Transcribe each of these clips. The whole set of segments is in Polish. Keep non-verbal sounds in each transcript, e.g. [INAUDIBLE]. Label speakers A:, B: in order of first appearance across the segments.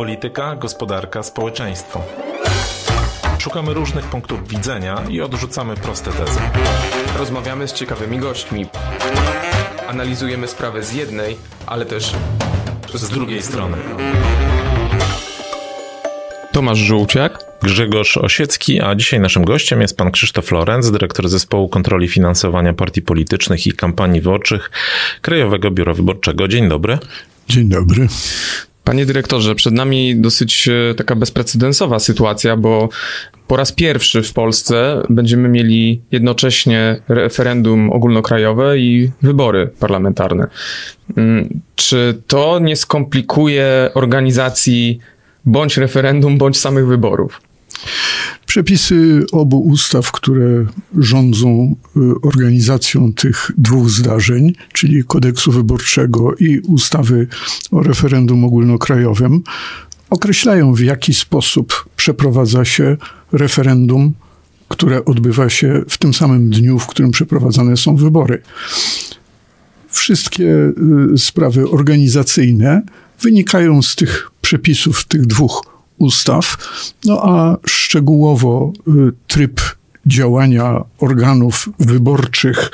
A: Polityka, gospodarka, społeczeństwo. Szukamy różnych punktów widzenia i odrzucamy proste tezy.
B: Rozmawiamy z ciekawymi gośćmi. Analizujemy sprawę z jednej, ale też
A: z drugiej strony.
B: Tomasz Żółciak,
A: Grzegorz Osiecki, a dzisiaj naszym gościem jest pan Krzysztof Lorenz, dyrektor zespołu kontroli finansowania partii politycznych i kampanii wyborczych Krajowego Biura Wyborczego. Dzień dobry.
C: Dzień dobry.
B: Panie dyrektorze, przed nami dosyć e, taka bezprecedensowa sytuacja, bo po raz pierwszy w Polsce będziemy mieli jednocześnie referendum ogólnokrajowe i wybory parlamentarne. Mm, czy to nie skomplikuje organizacji bądź referendum, bądź samych wyborów?
C: Przepisy obu ustaw, które rządzą y, organizacją tych dwóch zdarzeń, czyli kodeksu wyborczego i ustawy o referendum ogólnokrajowym, określają w jaki sposób przeprowadza się referendum, które odbywa się w tym samym dniu, w którym przeprowadzane są wybory. Wszystkie y, sprawy organizacyjne wynikają z tych przepisów tych dwóch ustaw, no a szczegółowo y, tryb działania organów wyborczych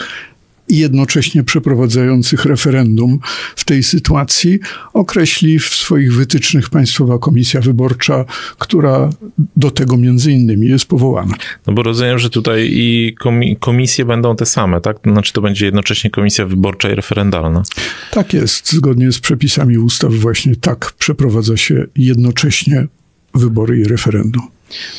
C: i jednocześnie przeprowadzających referendum w tej sytuacji określi w swoich wytycznych Państwowa Komisja Wyborcza, która do tego między innymi jest powołana.
A: No bo rozumiem, że tutaj i komisje będą te same, tak? Znaczy to będzie jednocześnie Komisja Wyborcza i referendalna.
C: Tak jest. Zgodnie z przepisami ustaw właśnie tak przeprowadza się jednocześnie wybory i referendum.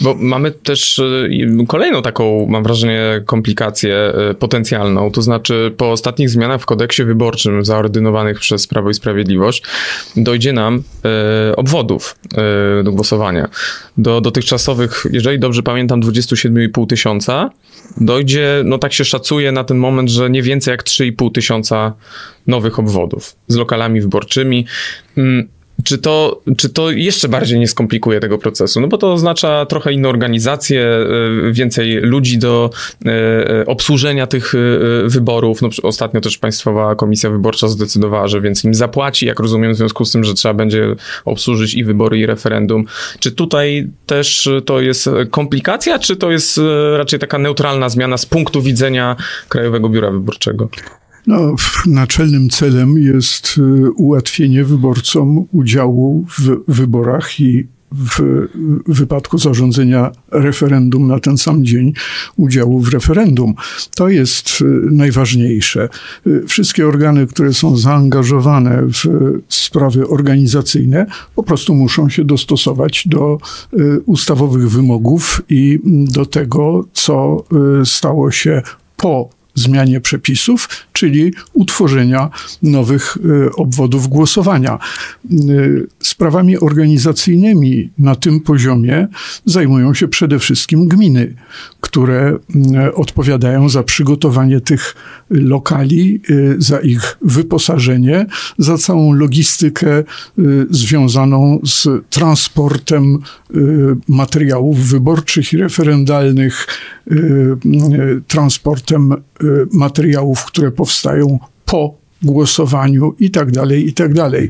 B: Bo mamy też y, kolejną taką, mam wrażenie, komplikację y, potencjalną. To znaczy, po ostatnich zmianach w kodeksie wyborczym zaordynowanych przez Prawo i Sprawiedliwość, dojdzie nam y, obwodów do głosowania. Do dotychczasowych, jeżeli dobrze pamiętam, 27,5 tysiąca, dojdzie, no tak się szacuje na ten moment, że nie więcej jak 3,5 tysiąca nowych obwodów z lokalami wyborczymi. Mm, czy to, czy to jeszcze bardziej nie skomplikuje tego procesu? No bo to oznacza trochę inną organizację, e, więcej ludzi do e, e, obsłużenia tych wyborów. No, ostatnio też Państwowa Komisja Wyborcza zdecydowała, że więcej im zapłaci, jak rozumiem, w związku z tym, że trzeba będzie obsłużyć i wybory, i referendum. Czy tutaj też to jest komplikacja, czy to jest raczej taka neutralna zmiana z punktu widzenia Krajowego Biura Wyborczego?
C: No, naczelnym celem jest y, ułatwienie wyborcom udziału w wyborach i w wypadku zarządzenia referendum na ten sam dzień udziału w referendum. To jest y, najważniejsze. Y, wszystkie organy, które są zaangażowane w sprawy organizacyjne, po prostu muszą się dostosować do ustawowych wymogów i do tego, co stało się po zmianie przepisów, czyli utworzenia nowych e, obwodów głosowania. E, sprawami organizacyjnymi na tym poziomie zajmują się przede wszystkim gminy, które odpowiadają za przygotowanie tych lokali, e, za ich wyposażenie, za całą logistykę związaną z transportem materiałów wyborczych i referendalnych, transportem materiałów, które powstają po głosowaniu i tak dalej, i tak dalej.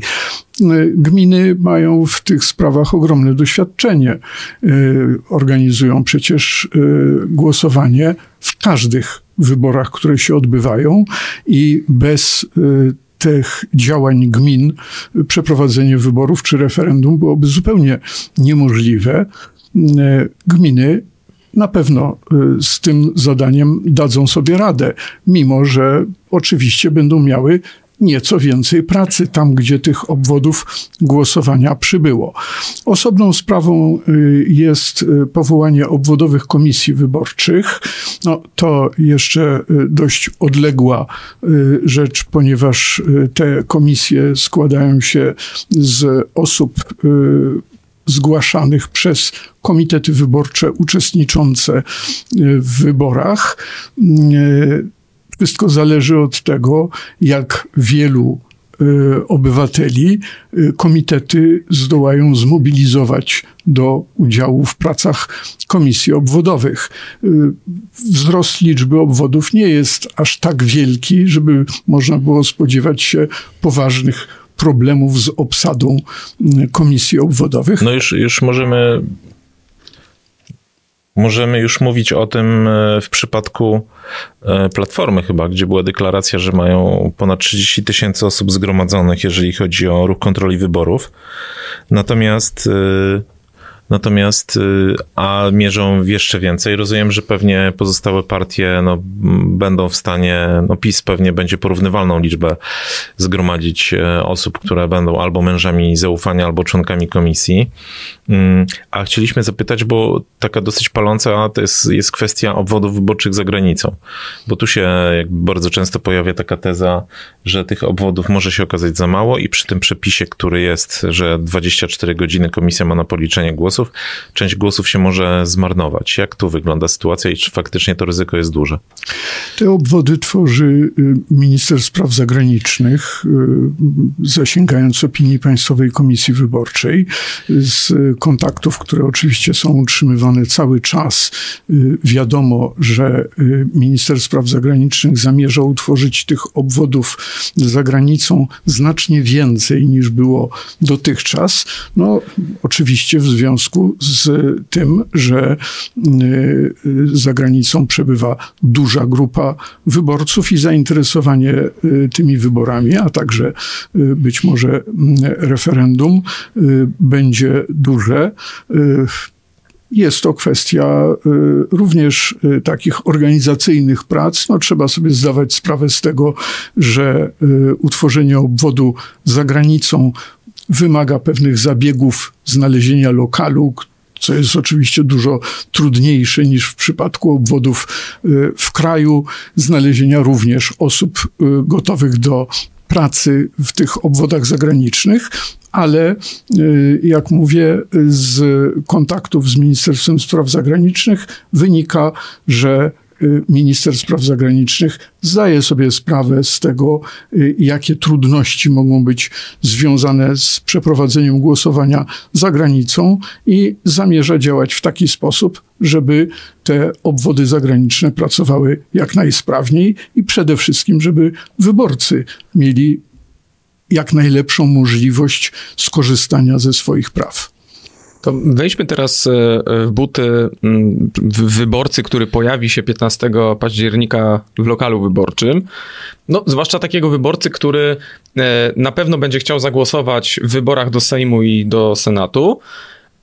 C: Gminy mają w tych sprawach ogromne doświadczenie. Organizują przecież głosowanie w każdych wyborach, które się odbywają i bez tych działań gmin przeprowadzenie wyborów czy referendum byłoby zupełnie niemożliwe. Gminy na pewno y, z tym zadaniem dadzą sobie radę, mimo że oczywiście będą miały nieco więcej pracy tam, gdzie tych obwodów głosowania przybyło. Osobną sprawą y, jest y, powołanie obwodowych komisji wyborczych. No, to jeszcze dość odległa rzecz, ponieważ te komisje składają się z osób zgłaszanych przez komitety wyborcze uczestniczące e, w wyborach. E, wszystko zależy od tego, jak wielu e, obywateli komitety zdołają zmobilizować do udziału w pracach komisji obwodowych. Wzrost liczby obwodów nie jest aż tak wielki, żeby można było spodziewać się poważnych problemów z obsadą komisji obwodowych.
A: No już, już możemy Możemy już mówić o tym e, w przypadku e, Platformy chyba, gdzie była deklaracja, że mają ponad 30 tysięcy osób zgromadzonych, jeżeli chodzi o ruch kontroli wyborów. Natomiast e, Natomiast, y, a mierzą jeszcze więcej. Rozumiem, że pewnie pozostałe partie no, będą w stanie, no PiS pewnie będzie porównywalną liczbę zgromadzić e, osób, które będą albo mężami zaufania, albo członkami komisji. Mm, a chcieliśmy zapytać, bo taka dosyć paląca to jest, jest kwestia obwodów wyborczych za granicą. Bo tu się bardzo często pojawia taka teza, że tych obwodów może się okazać za mało i przy tym przepisie, który jest, że 24 godziny komisja ma na policzenie głosów, część głosów się może zmarnować. Jak tu wygląda sytuacja i czy faktycznie to ryzyko jest duże?
C: Te obwody tworzy y, minister spraw zagranicznych, y, zasięgając opinii Państwowej Komisji Wyborczej, z kontaktów, które oczywiście są utrzymywane cały czas. Y, wiadomo, że minister spraw zagranicznych zamierza utworzyć tych obwodów za granicą znacznie więcej niż było dotychczas. No, oczywiście w związku związku z tym, że y, za granicą przebywa duża grupa wyborców i zainteresowanie y, tymi wyborami, a także y, być może referendum będzie duże. Jest to kwestia również takich organizacyjnych prac. No, trzeba sobie zdawać sprawę z tego, że utworzenie obwodu za granicą wymaga pewnych zabiegów znalezienia lokalu, co jest oczywiście dużo trudniejsze niż w przypadku obwodów y, w kraju, znalezienia również osób y, gotowych do pracy w tych obwodach zagranicznych, ale y, jak mówię, z kontaktów z Ministerstwem Spraw Zagranicznych wynika, że minister spraw zagranicznych zdaje sobie sprawę z tego, y, jakie trudności mogą być związane z przeprowadzeniem głosowania za granicą i zamierza działać w taki sposób, żeby te obwody zagraniczne pracowały jak najsprawniej i przede wszystkim, żeby wyborcy mieli jak najlepszą możliwość skorzystania ze swoich praw.
B: To wejdźmy teraz e, w buty mm, wyborcy, który pojawi się 15 października w lokalu wyborczym. No, zwłaszcza takiego wyborcy, który e, na pewno będzie chciał zagłosować w wyborach do Sejmu i do Senatu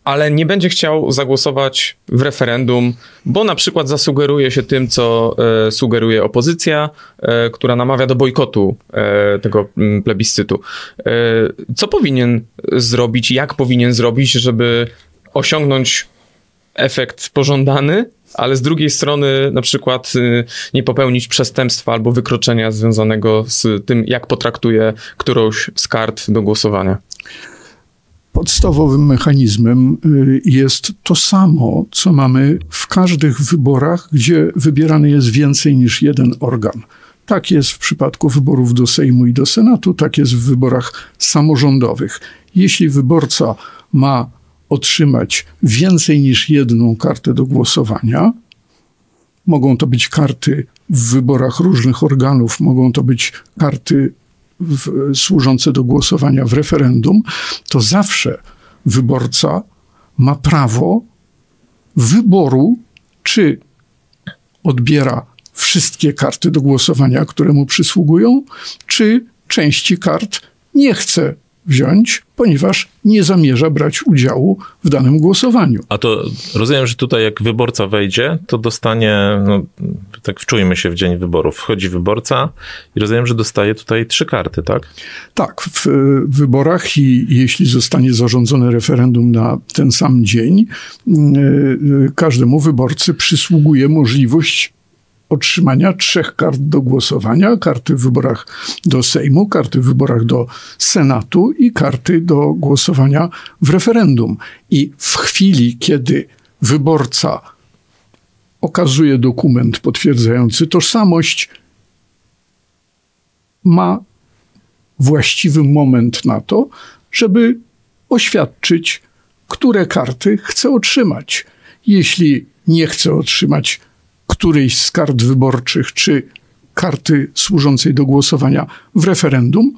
B: ale nie będzie chciał zagłosować w referendum, bo na przykład zasugeruje się tym, co e, sugeruje opozycja, e, która namawia do bojkotu e, tego mm, plebiscytu. E, co powinien zrobić, jak powinien zrobić, żeby osiągnąć efekt pożądany, ale z drugiej strony na przykład y, nie popełnić przestępstwa albo wykroczenia związanego z tym, jak potraktuje którąś z kart do głosowania?
C: Podstawowym mechanizmem y, jest to samo, co mamy w każdych wyborach, gdzie wybierany jest więcej niż jeden organ. Tak jest w przypadku wyborów do Sejmu i do Senatu, tak jest w wyborach samorządowych. Jeśli wyborca ma otrzymać więcej niż jedną kartę do głosowania, mogą to być karty w wyborach różnych organów, mogą to być karty w, służące do głosowania w referendum, to zawsze wyborca ma prawo wyboru, czy odbiera wszystkie karty do głosowania, które mu przysługują, czy części kart nie chce wziąć, ponieważ nie zamierza brać udziału w danym głosowaniu.
A: A to rozumiem, że tutaj jak wyborca wejdzie, to dostanie, no, tak wczujmy się w dzień wyborów, wchodzi wyborca i rozumiem, że dostaje tutaj trzy karty, tak?
C: Tak, w wyborach i jeśli zostanie zarządzone referendum na ten sam dzień, yy, każdemu wyborcy przysługuje możliwość otrzymania trzech kart do głosowania: karty w wyborach do Sejmu, karty w wyborach do Senatu i karty do głosowania w referendum. I w chwili, kiedy wyborca okazuje dokument potwierdzający tożsamość, ma właściwy moment na to, żeby oświadczyć, które karty chce otrzymać. Jeśli nie chce otrzymać którejś z kart wyborczych czy karty służącej do głosowania w referendum,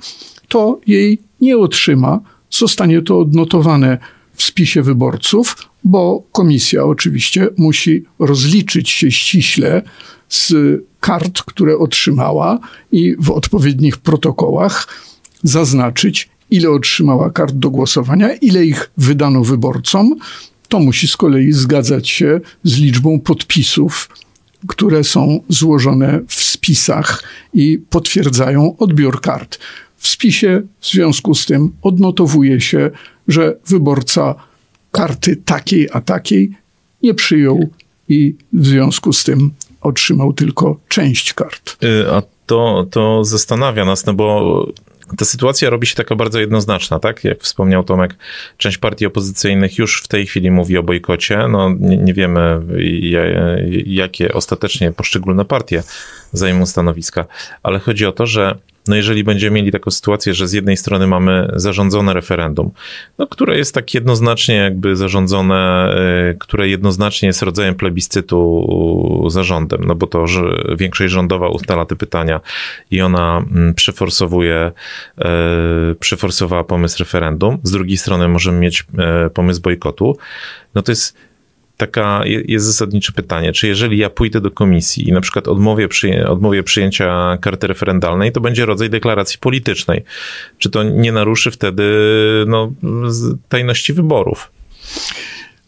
C: to jej nie otrzyma. Zostanie to odnotowane w spisie wyborców, bo komisja oczywiście musi rozliczyć się ściśle z kart, które otrzymała i w odpowiednich protokołach zaznaczyć, ile otrzymała kart do głosowania, ile ich wydano wyborcom. To musi z kolei zgadzać się z liczbą podpisów, które są złożone w spisach i potwierdzają odbiór kart. W spisie w związku z tym odnotowuje się, że wyborca karty takiej a takiej nie przyjął i w związku z tym otrzymał tylko część kart.
A: Y, a to, to zastanawia nas, no bo ta sytuacja robi się taka bardzo jednoznaczna, tak? Jak wspomniał Tomek, część partii opozycyjnych już w tej chwili mówi o bojkocie. No, nie, nie wiemy, jakie ostatecznie poszczególne partie zajmą stanowiska, ale chodzi o to, że no jeżeli będziemy mieli taką sytuację, że z jednej strony mamy zarządzone referendum, no, które jest tak jednoznacznie jakby zarządzone, y, które jednoznacznie jest rodzajem plebiscytu zarządem, no bo to, że większość rządowa ustala te pytania i ona mm, przeforsowuje, y, przeforsowała pomysł referendum. Z drugiej strony możemy mieć y, pomysł bojkotu. No to jest taka jest zasadnicze pytanie, czy jeżeli ja pójdę do komisji i na przykład odmówię, przyję, przyjęcia karty referendalnej, to będzie rodzaj deklaracji politycznej. Czy to nie naruszy wtedy no, tajności wyborów?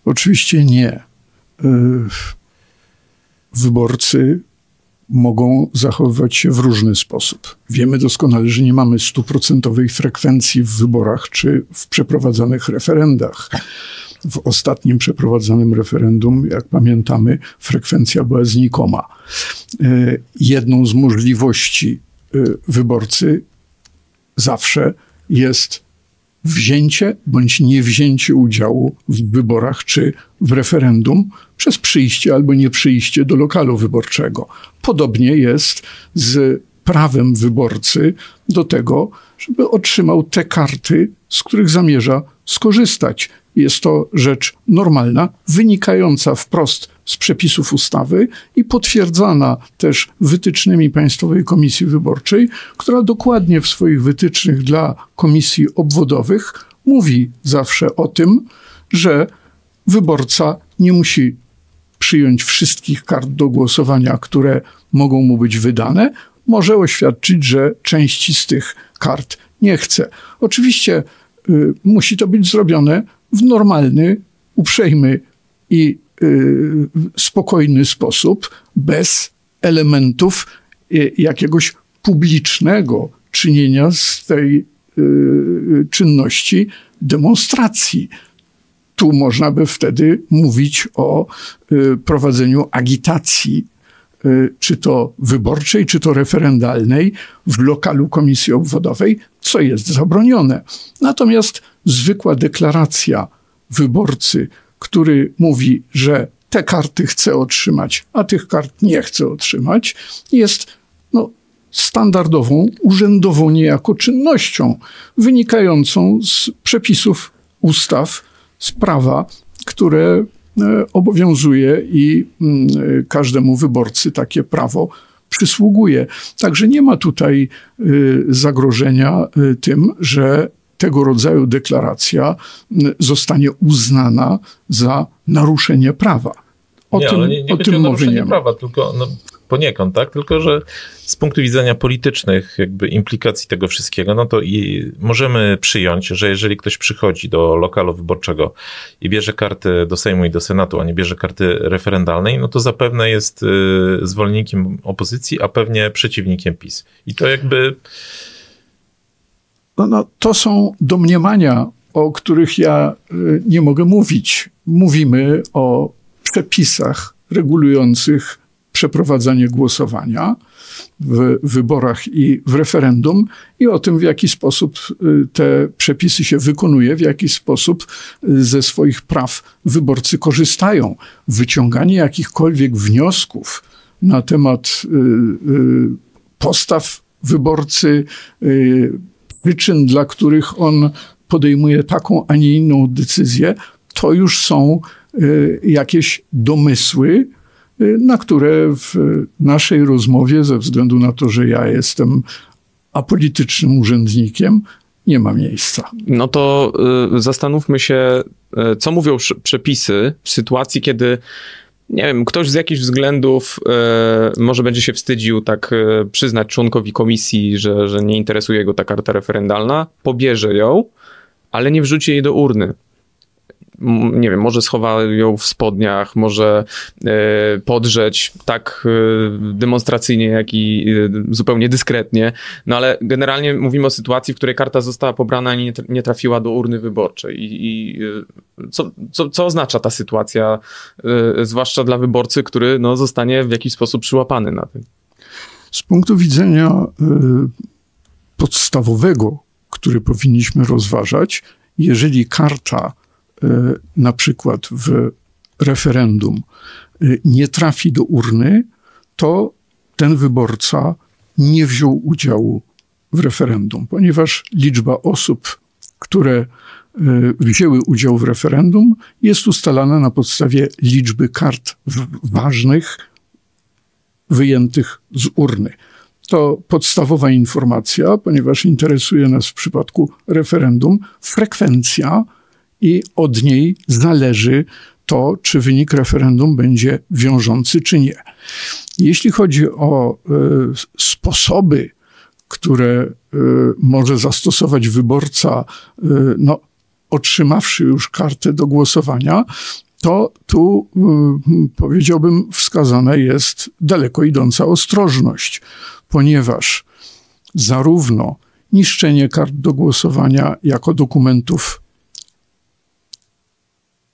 C: Oczywiście nie. Y, wyborcy mogą zachowywać się w różny sposób. Wiemy doskonale, że nie mamy stuprocentowej frekwencji w wyborach czy w przeprowadzanych referendach w ostatnim przeprowadzonym referendum, jak pamiętamy, frekwencja była znikoma. E, jedną z możliwości e, wyborcy zawsze jest wzięcie bądź niewzięcie udziału w wyborach czy w referendum przez przyjście albo nieprzyjście do lokalu wyborczego. Podobnie jest z prawem wyborcy do tego, żeby otrzymał te karty, z których zamierza skorzystać. Jest to rzecz normalna, wynikająca wprost z przepisów ustawy i potwierdzana też wytycznymi Państwowej Komisji Wyborczej, która dokładnie w swoich wytycznych dla komisji obwodowych mówi zawsze o tym, że wyborca nie musi przyjąć wszystkich kart do głosowania, które mogą mu być wydane, może oświadczyć, że części z tych kart nie chce. Oczywiście y, musi to być zrobione w normalny, uprzejmy i y, spokojny sposób, bez elementów y, jakiegoś publicznego czynienia z tej y, czynności demonstracji. Tu można by wtedy mówić o prowadzeniu agitacji czy to wyborczej, czy to referendalnej w lokalu komisji obwodowej, co jest zabronione. Natomiast zwykła deklaracja wyborcy, który mówi, że te karty chce otrzymać, a tych kart nie chce otrzymać, jest no, standardową, urzędową niejako czynnością, wynikającą z przepisów ustaw, z prawa, które e, obowiązuje i mm, każdemu wyborcy takie prawo przysługuje. Także nie ma tutaj y, zagrożenia y, tym, że tego rodzaju deklaracja zostanie uznana za naruszenie prawa.
A: O nie, tym, nie, nie o tym mowy nie ma. prawa, tylko no, poniekąd, tak? Tylko, że z punktu widzenia politycznych jakby implikacji tego wszystkiego, no to i możemy przyjąć, że jeżeli ktoś przychodzi do lokalu wyborczego i bierze karty do Sejmu i do Senatu, a nie bierze karty referendalnej, no to zapewne jest y, zwolennikiem opozycji, a pewnie przeciwnikiem PiS. I to jakby
C: no, no, to są domniemania, o których ja y, nie mogę mówić. Mówimy o przepisach regulujących przeprowadzanie głosowania w wyborach i w referendum i o tym, w jaki sposób y, te przepisy się wykonuje, w jaki sposób y, ze swoich praw wyborcy korzystają. Wyciąganie jakichkolwiek wniosków na temat postaw wyborcy, przyczyn, dla których on podejmuje taką, a nie inną decyzję, to już są y, jakieś domysły, y, na które w naszej rozmowie, ze względu na to, że ja jestem apolitycznym urzędnikiem nie ma miejsca.
B: No to y, zastanówmy się, co mówią przepisy w sytuacji, kiedy nie wiem, ktoś z jakichś względów y, może będzie się wstydził tak y, przyznać członkowi komisji, że, że nie interesuje go ta karta referendalna, pobierze ją, ale nie wrzuci jej do urny nie wiem, może schowa ją w spodniach, może e, podrzeć tak e, demonstracyjnie, jak i e, zupełnie dyskretnie. No ale generalnie mówimy o sytuacji, w której karta została pobrana i nie trafiła do urny wyborczej. I, co, co, co oznacza ta sytuacja, zwłaszcza dla wyborcy, który no, zostanie w jakiś sposób przyłapany na tym?
C: Z punktu widzenia podstawowego, który powinniśmy rozważać, jeżeli karta na przykład w referendum e, nie trafi do urny, to ten wyborca nie wziął udziału w referendum, ponieważ liczba osób, które e, wzięły udział w referendum, jest ustalana na podstawie liczby kart ważnych wyjętych z urny. To podstawowa informacja, ponieważ interesuje nas w przypadku referendum frekwencja i od niej zależy to, czy wynik referendum będzie wiążący, czy nie. Jeśli chodzi o y, sposoby, które y, może zastosować wyborca, y, no, otrzymawszy już kartę do głosowania, to tu powiedziałbym wskazana jest daleko idąca ostrożność, ponieważ zarówno niszczenie kart do głosowania jako dokumentów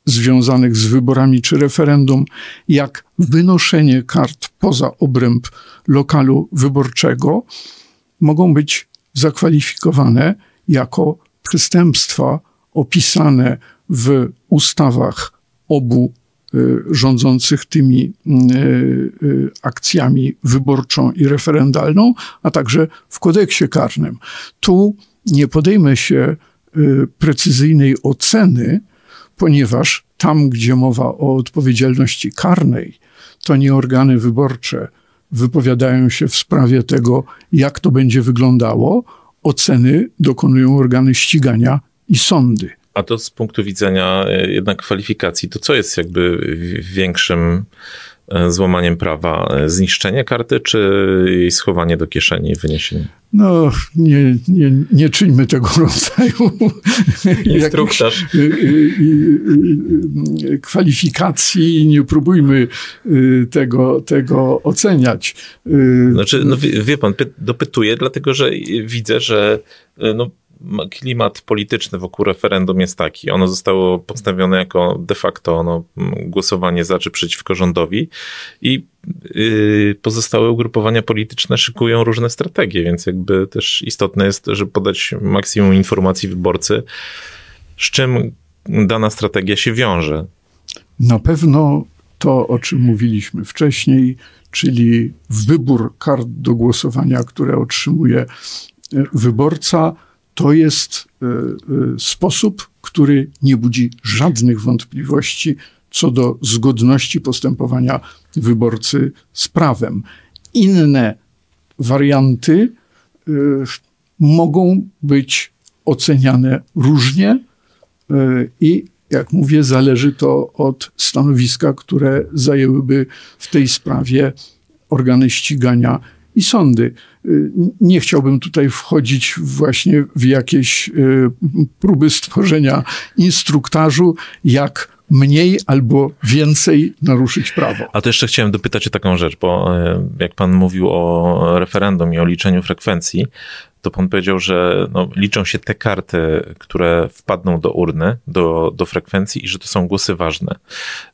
C: związanych z wyborami czy referendum, jak wynoszenie kart poza obręb lokalu wyborczego, mogą być zakwalifikowane jako przestępstwa opisane w ustawach obu y, rządzących tymi y, y, akcjami wyborczą i referendalną, a także w kodeksie karnym. Tu nie podejmę się precyzyjnej oceny, ponieważ tam, gdzie mowa o odpowiedzialności karnej, to nie organy wyborcze wypowiadają się w sprawie tego, jak to będzie wyglądało. Oceny dokonują organy ścigania i sądy.
A: A to z punktu widzenia e, jednak kwalifikacji, to co jest jakby większym złamaniem prawa e, zniszczenie karty, czy jej schowanie do kieszeni i wyniesienie?
C: No, nie, nie, nie czyńmy tego [LAUGHS] rodzaju
A: instruktaż
C: kwalifikacji, nie próbujmy tego, tego oceniać.
A: Znaczy, no wie, wie pan, dopytuję, dlatego że widzę, że no, klimat polityczny wokół referendum jest taki. Ono zostało postawione jako de facto ono, głosowanie za czy przeciwko rządowi i yy, pozostałe ugrupowania polityczne szykują różne strategie, więc jakby też istotne jest, żeby podać maksimum informacji wyborcy, z czym dana strategia się wiąże.
C: Na pewno to, o czym mówiliśmy wcześniej, czyli wybór kart do głosowania, które otrzymuje wyborca, to jest e, e, sposób, który nie budzi żadnych wątpliwości co do zgodności postępowania wyborcy z prawem. Inne warianty e, mogą być oceniane różnie i jak mówię, zależy to od stanowiska, które zajęłyby w tej sprawie organy ścigania i sądy. Y, nie chciałbym tutaj wchodzić właśnie w jakieś y, próby stworzenia instruktażu, jak mniej albo więcej naruszyć prawo.
A: A to jeszcze chciałem dopytać o taką rzecz, bo y, jak pan mówił o referendum i o liczeniu frekwencji, to pan powiedział, że no, liczą się te karty, które wpadną do urny, do, do frekwencji i że to są głosy ważne.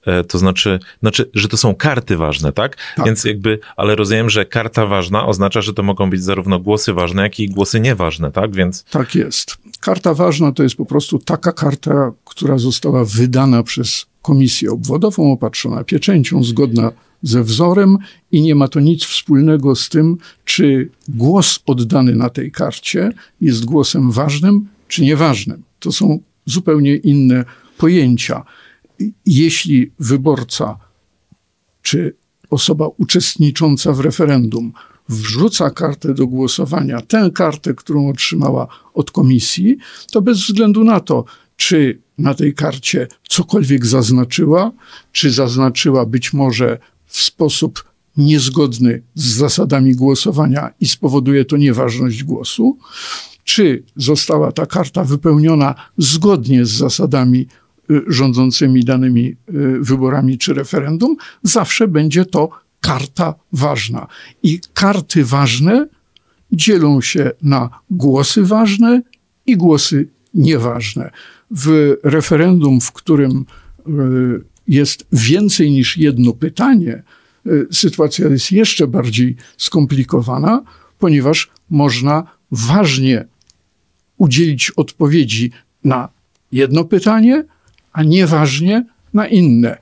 A: E, to znaczy, znaczy, że to są karty ważne, tak? tak? Więc jakby, ale rozumiem, że karta ważna oznacza, że to mogą być zarówno głosy ważne, jak i głosy nieważne, tak? Więc...
C: Tak jest. Karta ważna to jest po prostu taka karta, która została wydana przez komisję obwodową, opatrzona pieczęcią, zgodna ze wzorem i nie ma to nic wspólnego z tym, czy głos oddany na tej karcie jest głosem ważnym czy nieważnym. To są zupełnie inne pojęcia. Jeśli wyborca czy osoba uczestnicząca w referendum wrzuca kartę do głosowania, tę kartę, którą otrzymała od komisji, to bez względu na to, czy na tej karcie cokolwiek zaznaczyła, czy zaznaczyła być może w sposób niezgodny z zasadami głosowania i spowoduje to nieważność głosu, czy została ta karta wypełniona zgodnie z zasadami y, rządzącymi danymi y, wyborami czy referendum, zawsze będzie to karta ważna. I karty ważne dzielą się na głosy ważne i głosy nieważne. W referendum, w którym y, jest więcej niż jedno pytanie, sytuacja jest jeszcze bardziej skomplikowana, ponieważ można ważnie udzielić odpowiedzi na jedno pytanie, a nieważnie na inne.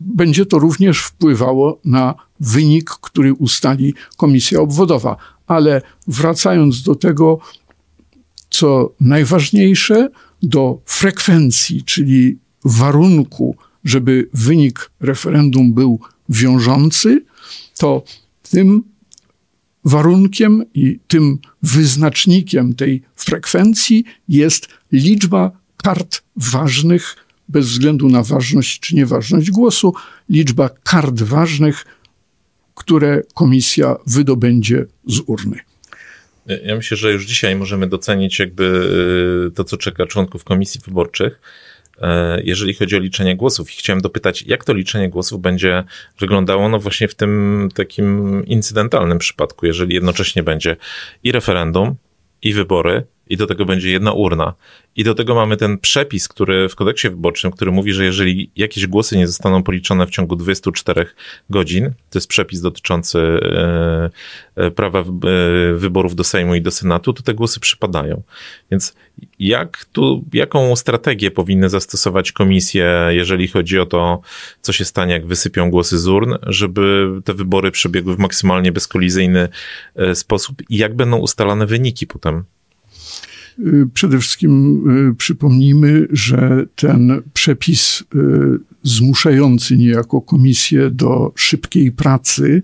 C: Będzie to również wpływało na wynik, który ustali komisja obwodowa. Ale wracając do tego, co najważniejsze, do frekwencji, czyli warunku, żeby wynik referendum był wiążący, to tym warunkiem i tym wyznacznikiem tej frekwencji jest liczba kart ważnych, bez względu na ważność czy nieważność głosu, liczba kart ważnych, które komisja wydobędzie z urny.
A: Ja myślę, że już dzisiaj możemy docenić jakby y, to, co czeka członków komisji wyborczych. E, jeżeli chodzi o liczenie głosów. I chciałem dopytać, jak to liczenie głosów będzie wyglądało, no właśnie w tym takim incydentalnym przypadku, jeżeli jednocześnie będzie i referendum, i wybory, i do tego będzie jedna urna. I do tego mamy ten przepis, który w kodeksie wyborczym, który mówi, że jeżeli jakieś głosy nie zostaną policzone w ciągu 24 godzin, to jest przepis dotyczący e, e, prawa e, wyborów do Sejmu i do Senatu, to te głosy przypadają. Więc jak tu, jaką strategię powinny zastosować komisje, jeżeli chodzi o to, co się stanie, jak wysypią głosy z urn, żeby te wybory przebiegły w maksymalnie bezkolizyjny sposób i jak będą ustalane wyniki potem?
C: Y, przede wszystkim y, przypomnijmy, że ten przepis y, zmuszający niejako komisję do szybkiej pracy,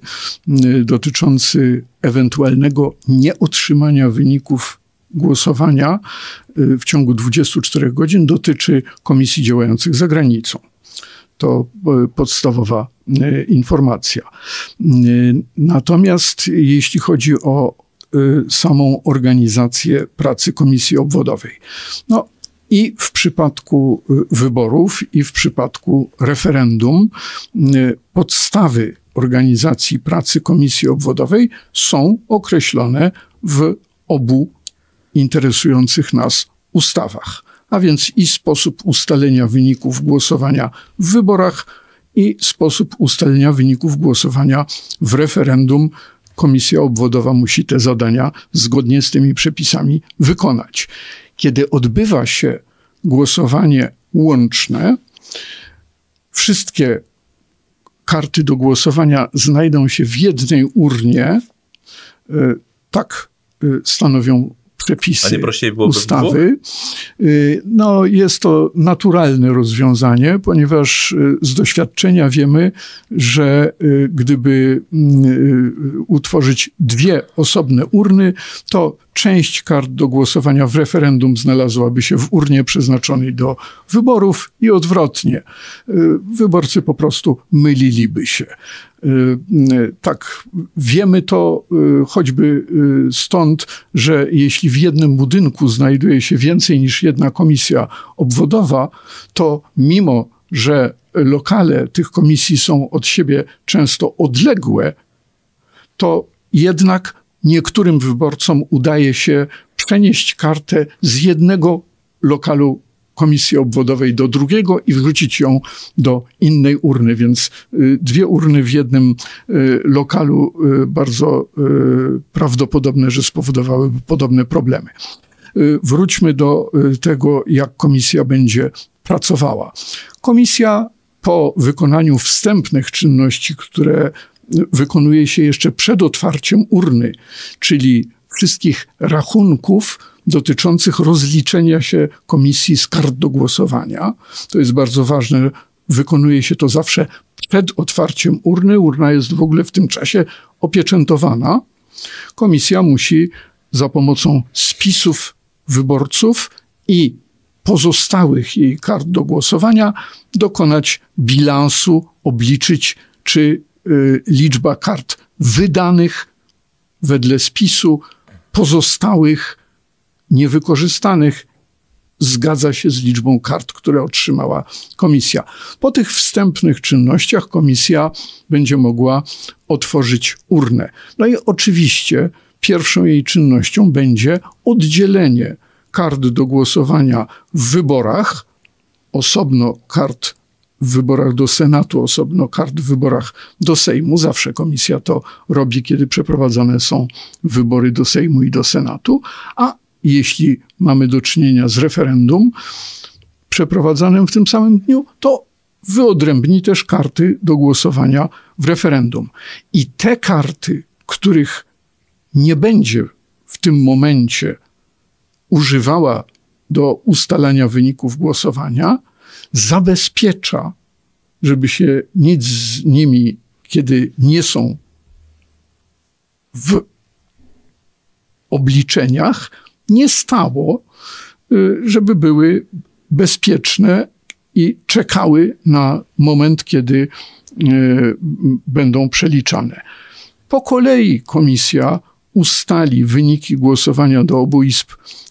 C: dotyczący ewentualnego nieotrzymania wyników głosowania w ciągu 24 godzin, dotyczy komisji działających za granicą. To podstawowa informacja. Natomiast jeśli chodzi o samą organizację pracy komisji obwodowej. No, i w przypadku y, wyborów, i w przypadku referendum y, podstawy organizacji pracy komisji obwodowej są określone w obu interesujących nas ustawach. A więc i sposób ustalenia wyników głosowania w wyborach, i sposób ustalenia wyników głosowania w referendum komisja obwodowa musi te zadania zgodnie z tymi przepisami wykonać. Kiedy odbywa się głosowanie łączne, wszystkie karty do głosowania znajdą się w jednej urnie. E, tak e, stanowią przepisy ustawy. Y, no, jest to naturalne rozwiązanie, ponieważ y, z doświadczenia wiemy, że y, gdyby mm, utworzyć dwie osobne urny, to część kart do głosowania w referendum znalazłaby się w urnie przeznaczonej do wyborów i odwrotnie. Wyborcy po prostu myliliby się. Tak, wiemy to choćby stąd, że jeśli w jednym budynku znajduje się więcej niż jedna komisja obwodowa, to mimo, że lokale tych komisji są od siebie często odległe, to jednak niektórym wyborcom udaje się przenieść kartę z jednego lokalu komisji obwodowej do drugiego i wrzucić ją do innej urny. Więc y, dwie urny w jednym y, lokalu y, bardzo prawdopodobne, że spowodowałyby podobne problemy. Wróćmy do tego, jak komisja będzie pracowała. Komisja po wykonaniu wstępnych czynności, które wykonuje się jeszcze przed otwarciem urny, czyli wszystkich rachunków dotyczących rozliczenia się komisji z kart do głosowania. To jest bardzo ważne. Wykonuje się to zawsze przed otwarciem urny. Urna jest w ogóle w tym czasie opieczętowana. komisja musi za pomocą spisów wyborców i pozostałych jej kart do głosowania dokonać bilansu, obliczyć, czy liczba kart wydanych wedle spisu, pozostałych, niewykorzystanych, zgadza się z liczbą kart, które otrzymała komisja. Po tych wstępnych czynnościach komisja będzie mogła otworzyć urnę. No i oczywiście pierwszą jej czynnością będzie oddzielenie kart do głosowania w wyborach, osobno kart w wyborach do Senatu, osobno kart w wyborach do Sejmu. Zawsze komisja to robi, kiedy przeprowadzane są wybory do Sejmu i do Senatu, a jeśli mamy do czynienia z referendum przeprowadzanym w tym samym dniu, to wyodrębni też karty do głosowania w referendum. I te karty, których nie będzie w tym momencie używała do ustalania wyników głosowania, zabezpiecza, żeby się nic z nimi, kiedy nie są w obliczeniach, nie stało, y, żeby były bezpieczne i czekały na moment, kiedy y, będą przeliczane. Po kolei komisja ustali wyniki głosowania do obu izb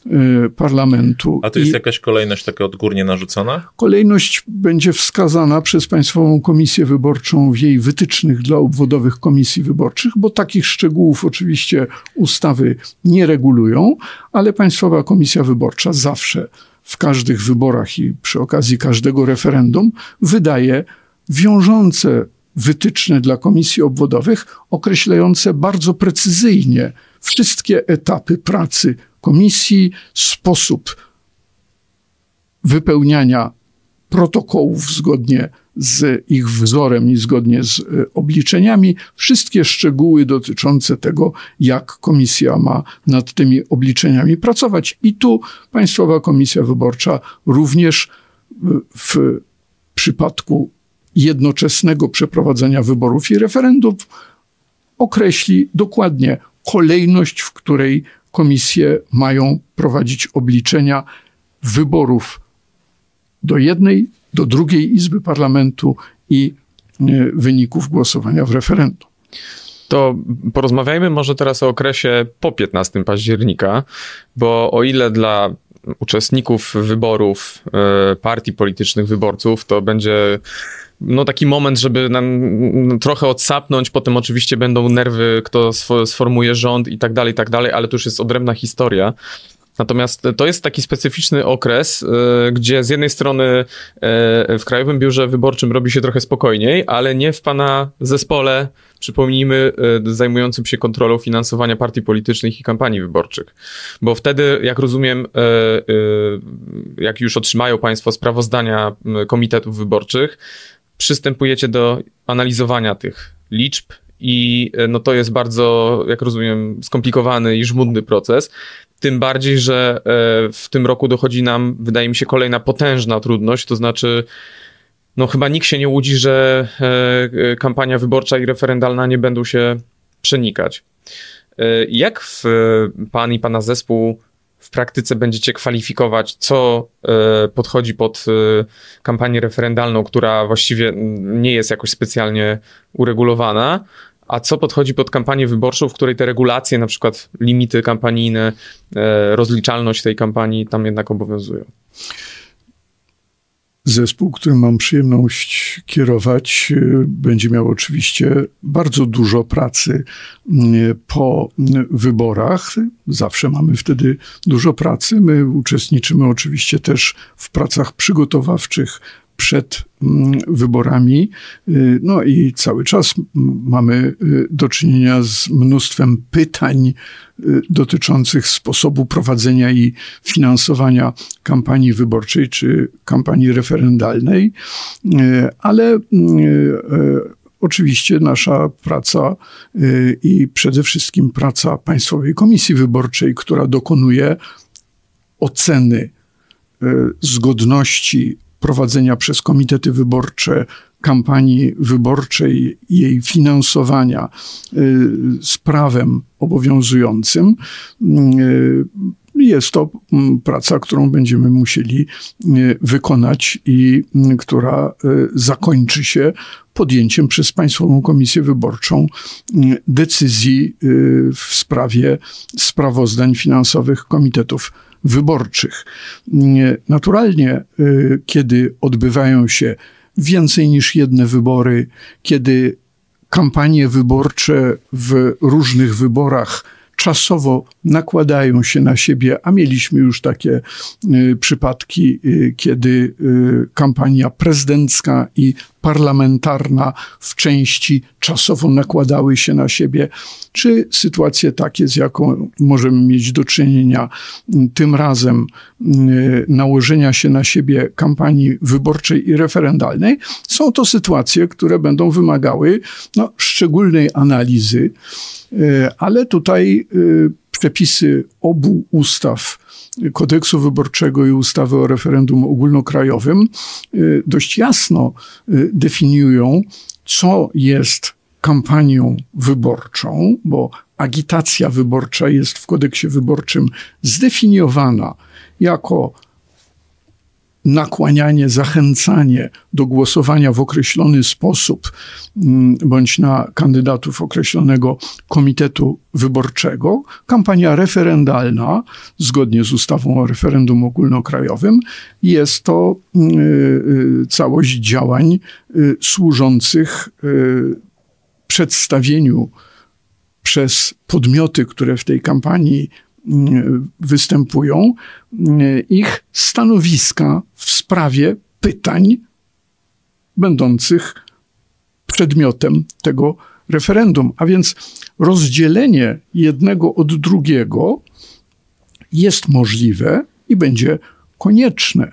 C: y, parlamentu.
A: A to jest jakaś kolejność taka odgórnie narzucona?
C: Kolejność będzie wskazana przez Państwową Komisję Wyborczą w jej wytycznych dla obwodowych komisji wyborczych, bo takich szczegółów oczywiście ustawy nie regulują, ale Państwowa Komisja Wyborcza zawsze w każdych wyborach i przy okazji każdego referendum wydaje wiążące wytyczne dla komisji obwodowych, określające bardzo precyzyjnie wszystkie etapy pracy komisji, sposób wypełniania protokołów zgodnie z ich wzorem i zgodnie z e, obliczeniami, wszystkie szczegóły dotyczące tego, jak komisja ma nad tymi obliczeniami pracować. I tu Państwowa Komisja Wyborcza również w przypadku jednoczesnego przeprowadzenia wyborów i referendów określi dokładnie kolejność, w której komisje mają prowadzić obliczenia wyborów do jednej, do drugiej Izby Parlamentu i e, wyników głosowania w referendum.
B: To porozmawiajmy może teraz o okresie po 15 października, bo o ile dla uczestników wyborów, e, partii politycznych, wyborców, to będzie no taki moment, żeby nam trochę odsapnąć, potem oczywiście będą nerwy, kto sformuje rząd i tak dalej, i tak dalej, ale to już jest odrębna historia. Natomiast to jest taki specyficzny okres, e, gdzie z jednej strony e, w Krajowym Biurze Wyborczym robi się trochę spokojniej, ale nie w pana zespole, przypomnijmy, e, zajmującym się kontrolą finansowania partii politycznych i kampanii wyborczych. Bo wtedy, jak rozumiem, jak już otrzymają państwo sprawozdania komitetów wyborczych, przystępujecie do analizowania tych liczb i no to jest bardzo, jak rozumiem, skomplikowany i żmudny proces. Tym bardziej, że e, w tym roku dochodzi nam, wydaje mi się, kolejna potężna trudność, to znaczy, no chyba nikt się nie łudzi, że e, kampania wyborcza i referendalna nie będą się przenikać. E, jak w, pan i pana zespół w praktyce będziecie kwalifikować, co podchodzi pod kampanię referendalną, która właściwie nie jest jakoś specjalnie uregulowana, a co podchodzi pod kampanię wyborczą, w której te regulacje, na przykład limity kampanijne, e, rozliczalność tej kampanii tam jednak obowiązują?
C: Zespół, którym mam przyjemność kierować, e, będzie miał oczywiście bardzo dużo pracy po wyborach. Zawsze mamy wtedy dużo pracy. My uczestniczymy oczywiście też w pracach przygotowawczych przed mm, wyborami. Y, no i cały czas mamy y, do czynienia z mnóstwem pytań y, dotyczących sposobu prowadzenia i finansowania kampanii wyborczej czy kampanii referendalnej, ale Oczywiście nasza praca i przede wszystkim praca Państwowej Komisji Wyborczej, która dokonuje oceny zgodności prowadzenia przez komitety wyborcze kampanii wyborczej, jej finansowania z prawem obowiązującym, jest to mm, praca, którą będziemy musieli e, wykonać i mm, która zakończy się podjęciem przez Państwową Komisję Wyborczą decyzji w sprawie sprawozdań finansowych komitetów wyborczych. Naturalnie, kiedy odbywają się więcej niż jedne wybory, kiedy kampanie wyborcze w różnych wyborach czasowo nakładają się na siebie, a mieliśmy już takie y, przypadki, y, kiedy y, kampania prezydencka i parlamentarna w części czasowo nakładały się na siebie, czy sytuacje takie, z jaką możemy mieć do czynienia tym razem nałożenia się na siebie kampanii wyborczej i referendalnej, są to sytuacje, które będą wymagały no, szczególnej analizy E, ale tutaj e, przepisy obu ustaw, kodeksu wyborczego i ustawy o referendum ogólnokrajowym, e, dość jasno definiują, co jest kampanią wyborczą, bo agitacja wyborcza jest w kodeksie wyborczym zdefiniowana jako nakłanianie, zachęcanie do głosowania w określony sposób mm, bądź na kandydatów określonego komitetu wyborczego. Kampania referendalna, zgodnie z ustawą o referendum ogólnokrajowym, jest to mm, y, y, całość działań y, służących przedstawieniu przez podmioty, które w tej kampanii występują, ich stanowiska w sprawie pytań będących przedmiotem tego referendum. A więc rozdzielenie jednego od drugiego jest możliwe i będzie konieczne.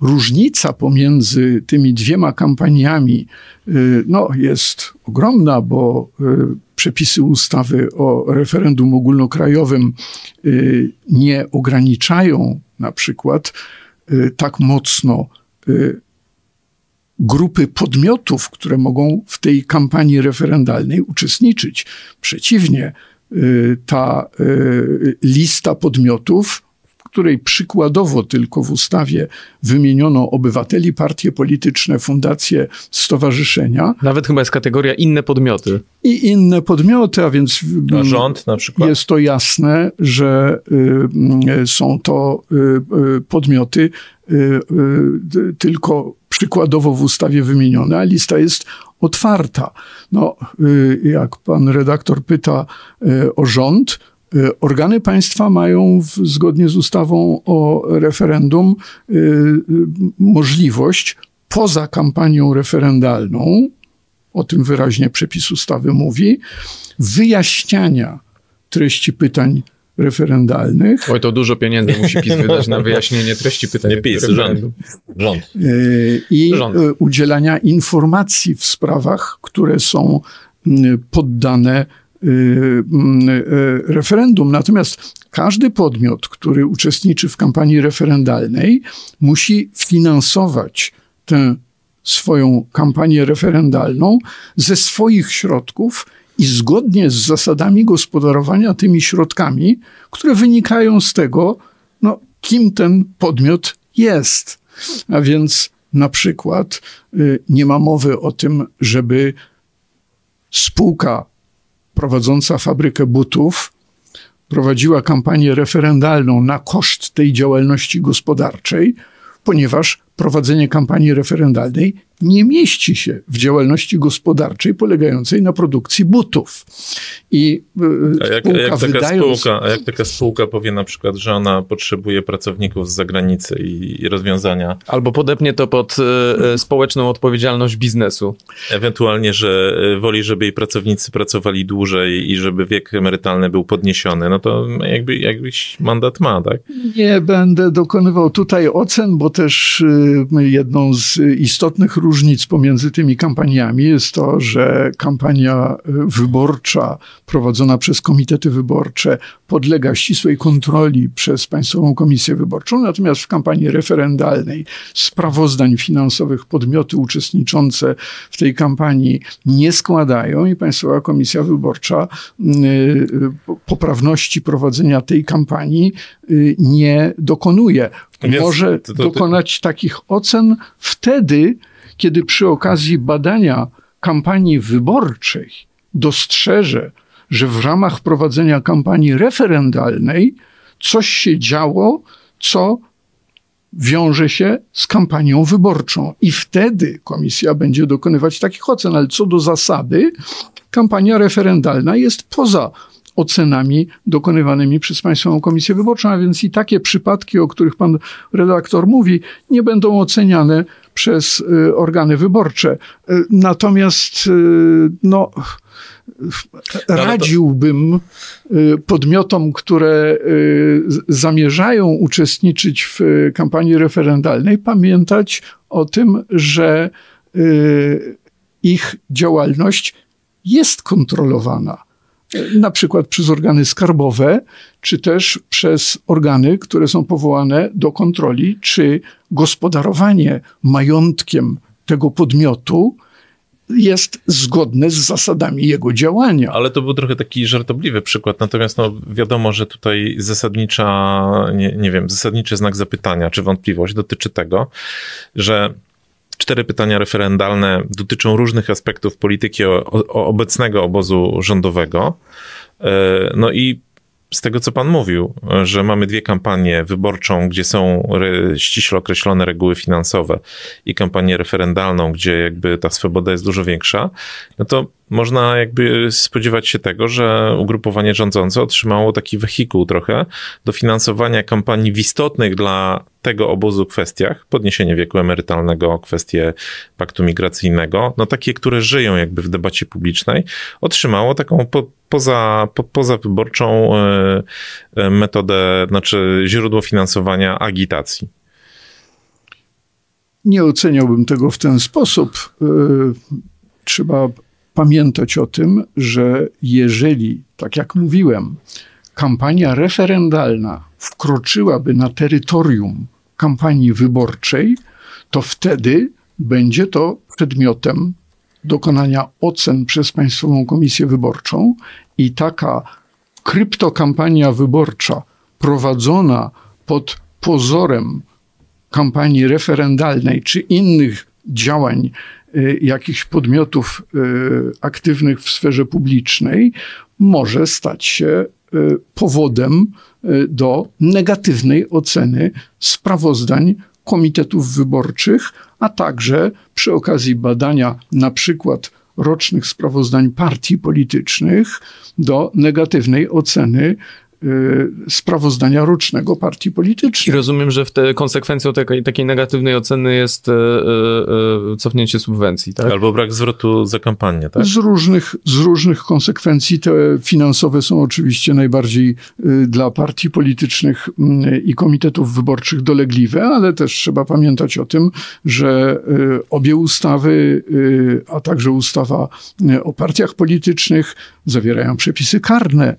C: Różnica pomiędzy tymi dwiema kampaniami y, no, jest ogromna, bo y, przepisy ustawy o referendum ogólnokrajowym y, nie ograniczają na przykład tak mocno grupy podmiotów, które mogą w tej kampanii referendalnej uczestniczyć. Przeciwnie, ta lista podmiotów której przykładowo tylko w ustawie wymieniono obywateli, partie polityczne, fundacje, stowarzyszenia.
B: Nawet chyba jest kategoria inne podmioty.
C: I inne podmioty, a więc
A: a rząd na przykład.
C: jest to jasne, że y, są to y, y, podmioty y, y, tylko przykładowo w ustawie wymienione, a lista jest otwarta. No, y, jak pan redaktor pyta o rząd, Y, organy państwa mają w, zgodnie z ustawą o referendum y, y, możliwość poza kampanią referendalną, o tym wyraźnie przepis ustawy mówi, wyjaśniania treści pytań referendalnych.
B: Oj, to dużo pieniędzy musi PiS wydać na [LAUGHS] wyjaśnienie treści pytań.
A: Nie PiS, rząd. rząd.
C: I rząd. udzielania informacji w sprawach, które są poddane referendum. Natomiast każdy podmiot, który uczestniczy w kampanii referendalnej, musi finansować tę swoją kampanię referendalną ze swoich środków i zgodnie z zasadami gospodarowania tymi środkami, które wynikają z tego, no, kim ten podmiot jest. A więc na przykład y, nie ma mowy o tym, żeby spółka prowadząca fabrykę butów prowadziła kampanię referendalną na koszt tej działalności gospodarczej, ponieważ prowadzenie kampanii referendalnej nie mieści się w działalności gospodarczej polegającej na produkcji butów.
A: I y, a jak, spółka, a jak taka wydając... spółka, a jak taka spółka powie na przykład, że ona potrzebuje pracowników z zagranicy i, i rozwiązania.
B: Albo podepnie to pod y, y, społeczną odpowiedzialność biznesu.
A: Ewentualnie, że woli, żeby jej pracownicy pracowali dłużej i żeby wiek emerytalny był podniesiony, no to jakby jakbyś mandat ma, tak?
C: Nie będę dokonywał tutaj ocen, bo też y, jedną z istotnych różnic pomiędzy tymi kampaniami jest to, że kampania wyborcza prowadzona przez komitety wyborcze podlega ścisłej kontroli przez Państwową Komisję Wyborczą, natomiast w kampanii referendalnej sprawozdań finansowych podmioty uczestniczące w tej kampanii nie składają i Państwowa Komisja Wyborcza poprawności prowadzenia tej kampanii nie dokonuje. Więc Może to, to, to, dokonać takich ocen wtedy, kiedy przy okazji badania kampanii wyborczej dostrzeże, że w ramach prowadzenia kampanii referendalnej coś się działo, co wiąże się z kampanią wyborczą. I wtedy komisja będzie dokonywać takich ocen, ale co do zasady, kampania referendalna jest poza ocenami dokonywanymi przez Państwową Komisję Wyborczą, a więc i takie przypadki, o których pan redaktor mówi, nie będą oceniane przez y, organy wyborcze. Y, natomiast y, no, radziłbym podmiotom, które zamierzają uczestniczyć w kampanii referendalnej, pamiętać o tym, że ich działalność jest kontrolowana na przykład przez organy skarbowe, czy też przez organy, które są powołane do kontroli, czy gospodarowanie majątkiem tego podmiotu jest zgodne z zasadami jego działania.
A: Ale to był trochę taki żartobliwy przykład, natomiast no, wiadomo, że tutaj zasadnicza, nie, nie wiem, zasadniczy znak zapytania czy wątpliwość dotyczy tego, że Cztery pytania referendalne dotyczą różnych aspektów polityki o, o obecnego obozu rządowego. E, no i z tego, co pan mówił, że mamy dwie kampanie wyborczą, gdzie są ściśle określone reguły finansowe i kampanię referendalną, gdzie jakby ta swoboda jest dużo większa, no to można jakby spodziewać się tego, że ugrupowanie rządzące otrzymało taki wehikuł trochę do finansowania kampanii w istotnych dla tego obozu kwestiach, podniesienie wieku emerytalnego, kwestie paktu migracyjnego, no takie, które żyją jakby w debacie publicznej, otrzymało taką po, poza, po, pozawyborczą e, e, metodę, znaczy źródło finansowania agitacji.
C: Nie oceniałbym tego w ten sposób. E, trzeba pamiętać o tym, że jeżeli, tak jak mówiłem, kampania referendalna wkroczyłaby na terytorium kampanii wyborczej, to wtedy będzie to przedmiotem dokonania ocen przez Państwową Komisję Wyborczą i taka kryptokampania wyborcza prowadzona pod pozorem kampanii referendalnej czy innych działań jakichś podmiotów y, aktywnych w sferze publicznej może stać się y, powodem do negatywnej oceny sprawozdań komitetów wyborczych, a także przy okazji badania na przykład rocznych sprawozdań partii politycznych do negatywnej oceny Y, sprawozdania rocznego partii politycznej.
B: I rozumiem, że w te konsekwencją takiej, takiej negatywnej oceny jest e, e, cofnięcie subwencji, tak?
A: Albo brak zwrotu za kampanię, tak?
C: Z różnych, z różnych konsekwencji. Te finansowe są oczywiście najbardziej y, dla partii politycznych y, i komitetów wyborczych dolegliwe, ale też trzeba pamiętać o tym, że obie ustawy, a także ustawa o partiach politycznych zawierają przepisy karne Y,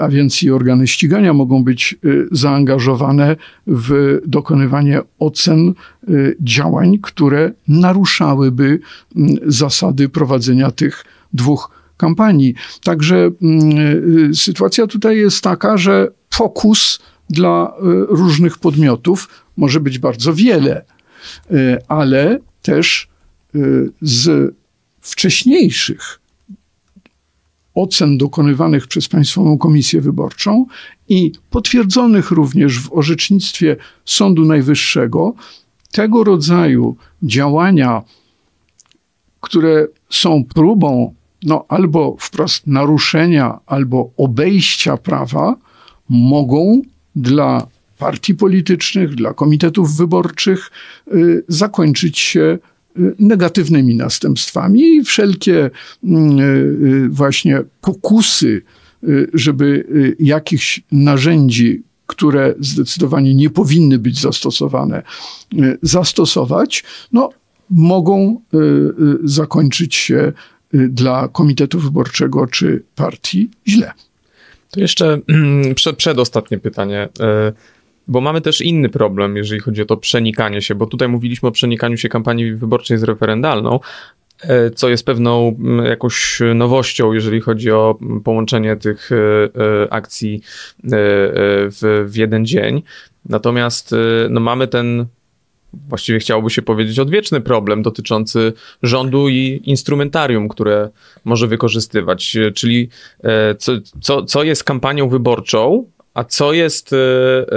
C: a więc i organy ścigania mogą być y, zaangażowane w dokonywanie ocen y, działań, które naruszałyby mm, zasady prowadzenia tych dwóch kampanii. Także mm, sytuacja tutaj jest taka, że fokus dla różnych podmiotów może być bardzo wiele, ale też z wcześniejszych ocen dokonywanych przez Państwową Komisję Wyborczą i potwierdzonych również w orzecznictwie Sądu Najwyższego, tego rodzaju działania, które są próbą no, albo wprost naruszenia, albo obejścia prawa, mogą dla partii politycznych, dla komitetów wyborczych y, zakończyć się negatywnymi następstwami i wszelkie mm, y, y, właśnie pokusy, y, żeby jakichś narzędzi które zdecydowanie nie powinny być zastosowane, zastosować, no, mogą zakończyć się dla komitetu wyborczego czy partii źle.
B: To jeszcze przed, przedostatnie pytanie. Bo mamy też inny problem, jeżeli chodzi o to przenikanie się, bo tutaj mówiliśmy o przenikaniu się kampanii wyborczej z referendalną, e, co jest pewną jakąś nowością, jeżeli chodzi o połączenie tych e, e, akcji w, w jeden dzień. Natomiast no, mamy ten właściwie chciałoby się powiedzieć, odwieczny problem dotyczący rządu i instrumentarium, które może wykorzystywać. Czyli co, co, co jest kampanią wyborczą, a co jest e,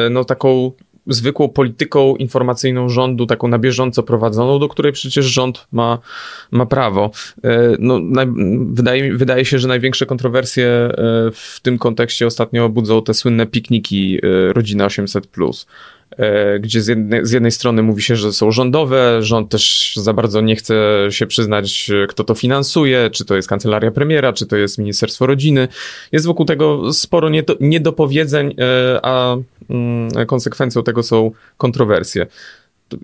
B: e, no, taką zwykłą polityką informacyjną rządu, taką na bieżąco prowadzoną, do której przecież rząd ma, ma prawo. E, no, wydaje, wydaje się, że największe kontrowersje w tym kontekście ostatnio budzą te słynne pikniki Rodzina 800. E, gdzie z jednej, z jednej strony mówi się, że są rządowe, rząd też za bardzo nie chce się przyznać, kto to finansuje, czy to jest kancelaria premiera, czy to jest Ministerstwo Rodziny. Jest wokół tego sporo niedopowiedzeń, e, a mm, konsekwencją tego są kontrowersje.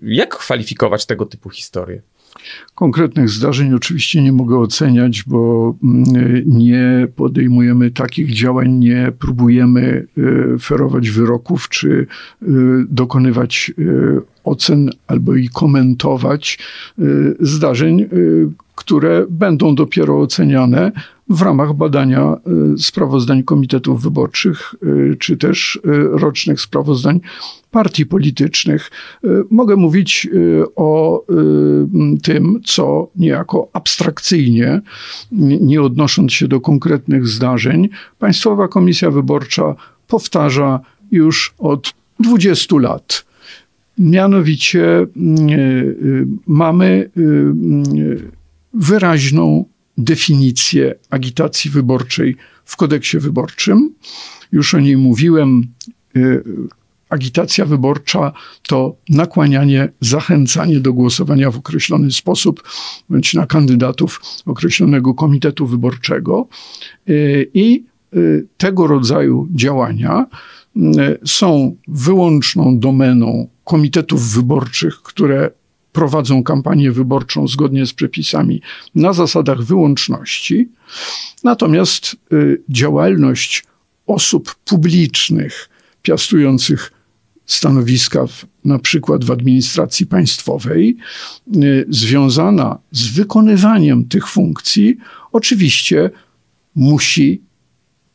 B: Jak kwalifikować tego typu historie?
C: Konkretnych zdarzeń oczywiście nie mogę oceniać, bo mm, nie podejmujemy takich działań, nie próbujemy y, ferować wyroków czy y, dokonywać y, ocen albo i komentować zdarzeń, które będą dopiero oceniane w ramach badania sprawozdań komitetów wyborczych, czy też rocznych sprawozdań partii politycznych. Y, mogę mówić y, o y, tym, co niejako abstrakcyjnie, nie odnosząc się do konkretnych zdarzeń, Państwowa Komisja Wyborcza powtarza już od 20 lat. Mianowicie mamy wyraźną definicję agitacji wyborczej w kodeksie wyborczym. Już o niej mówiłem agitacja wyborcza to nakłanianie, zachęcanie do głosowania w określony sposób, bądź na kandydatów określonego komitetu wyborczego. Y, I y, tego rodzaju działania y, są wyłączną domeną komitetów wyborczych, które prowadzą kampanię wyborczą zgodnie z przepisami na zasadach wyłączności. Natomiast działalność osób publicznych, piastujących stanowiska w, na przykład w administracji państwowej, y, związana z wykonywaniem tych funkcji, oczywiście musi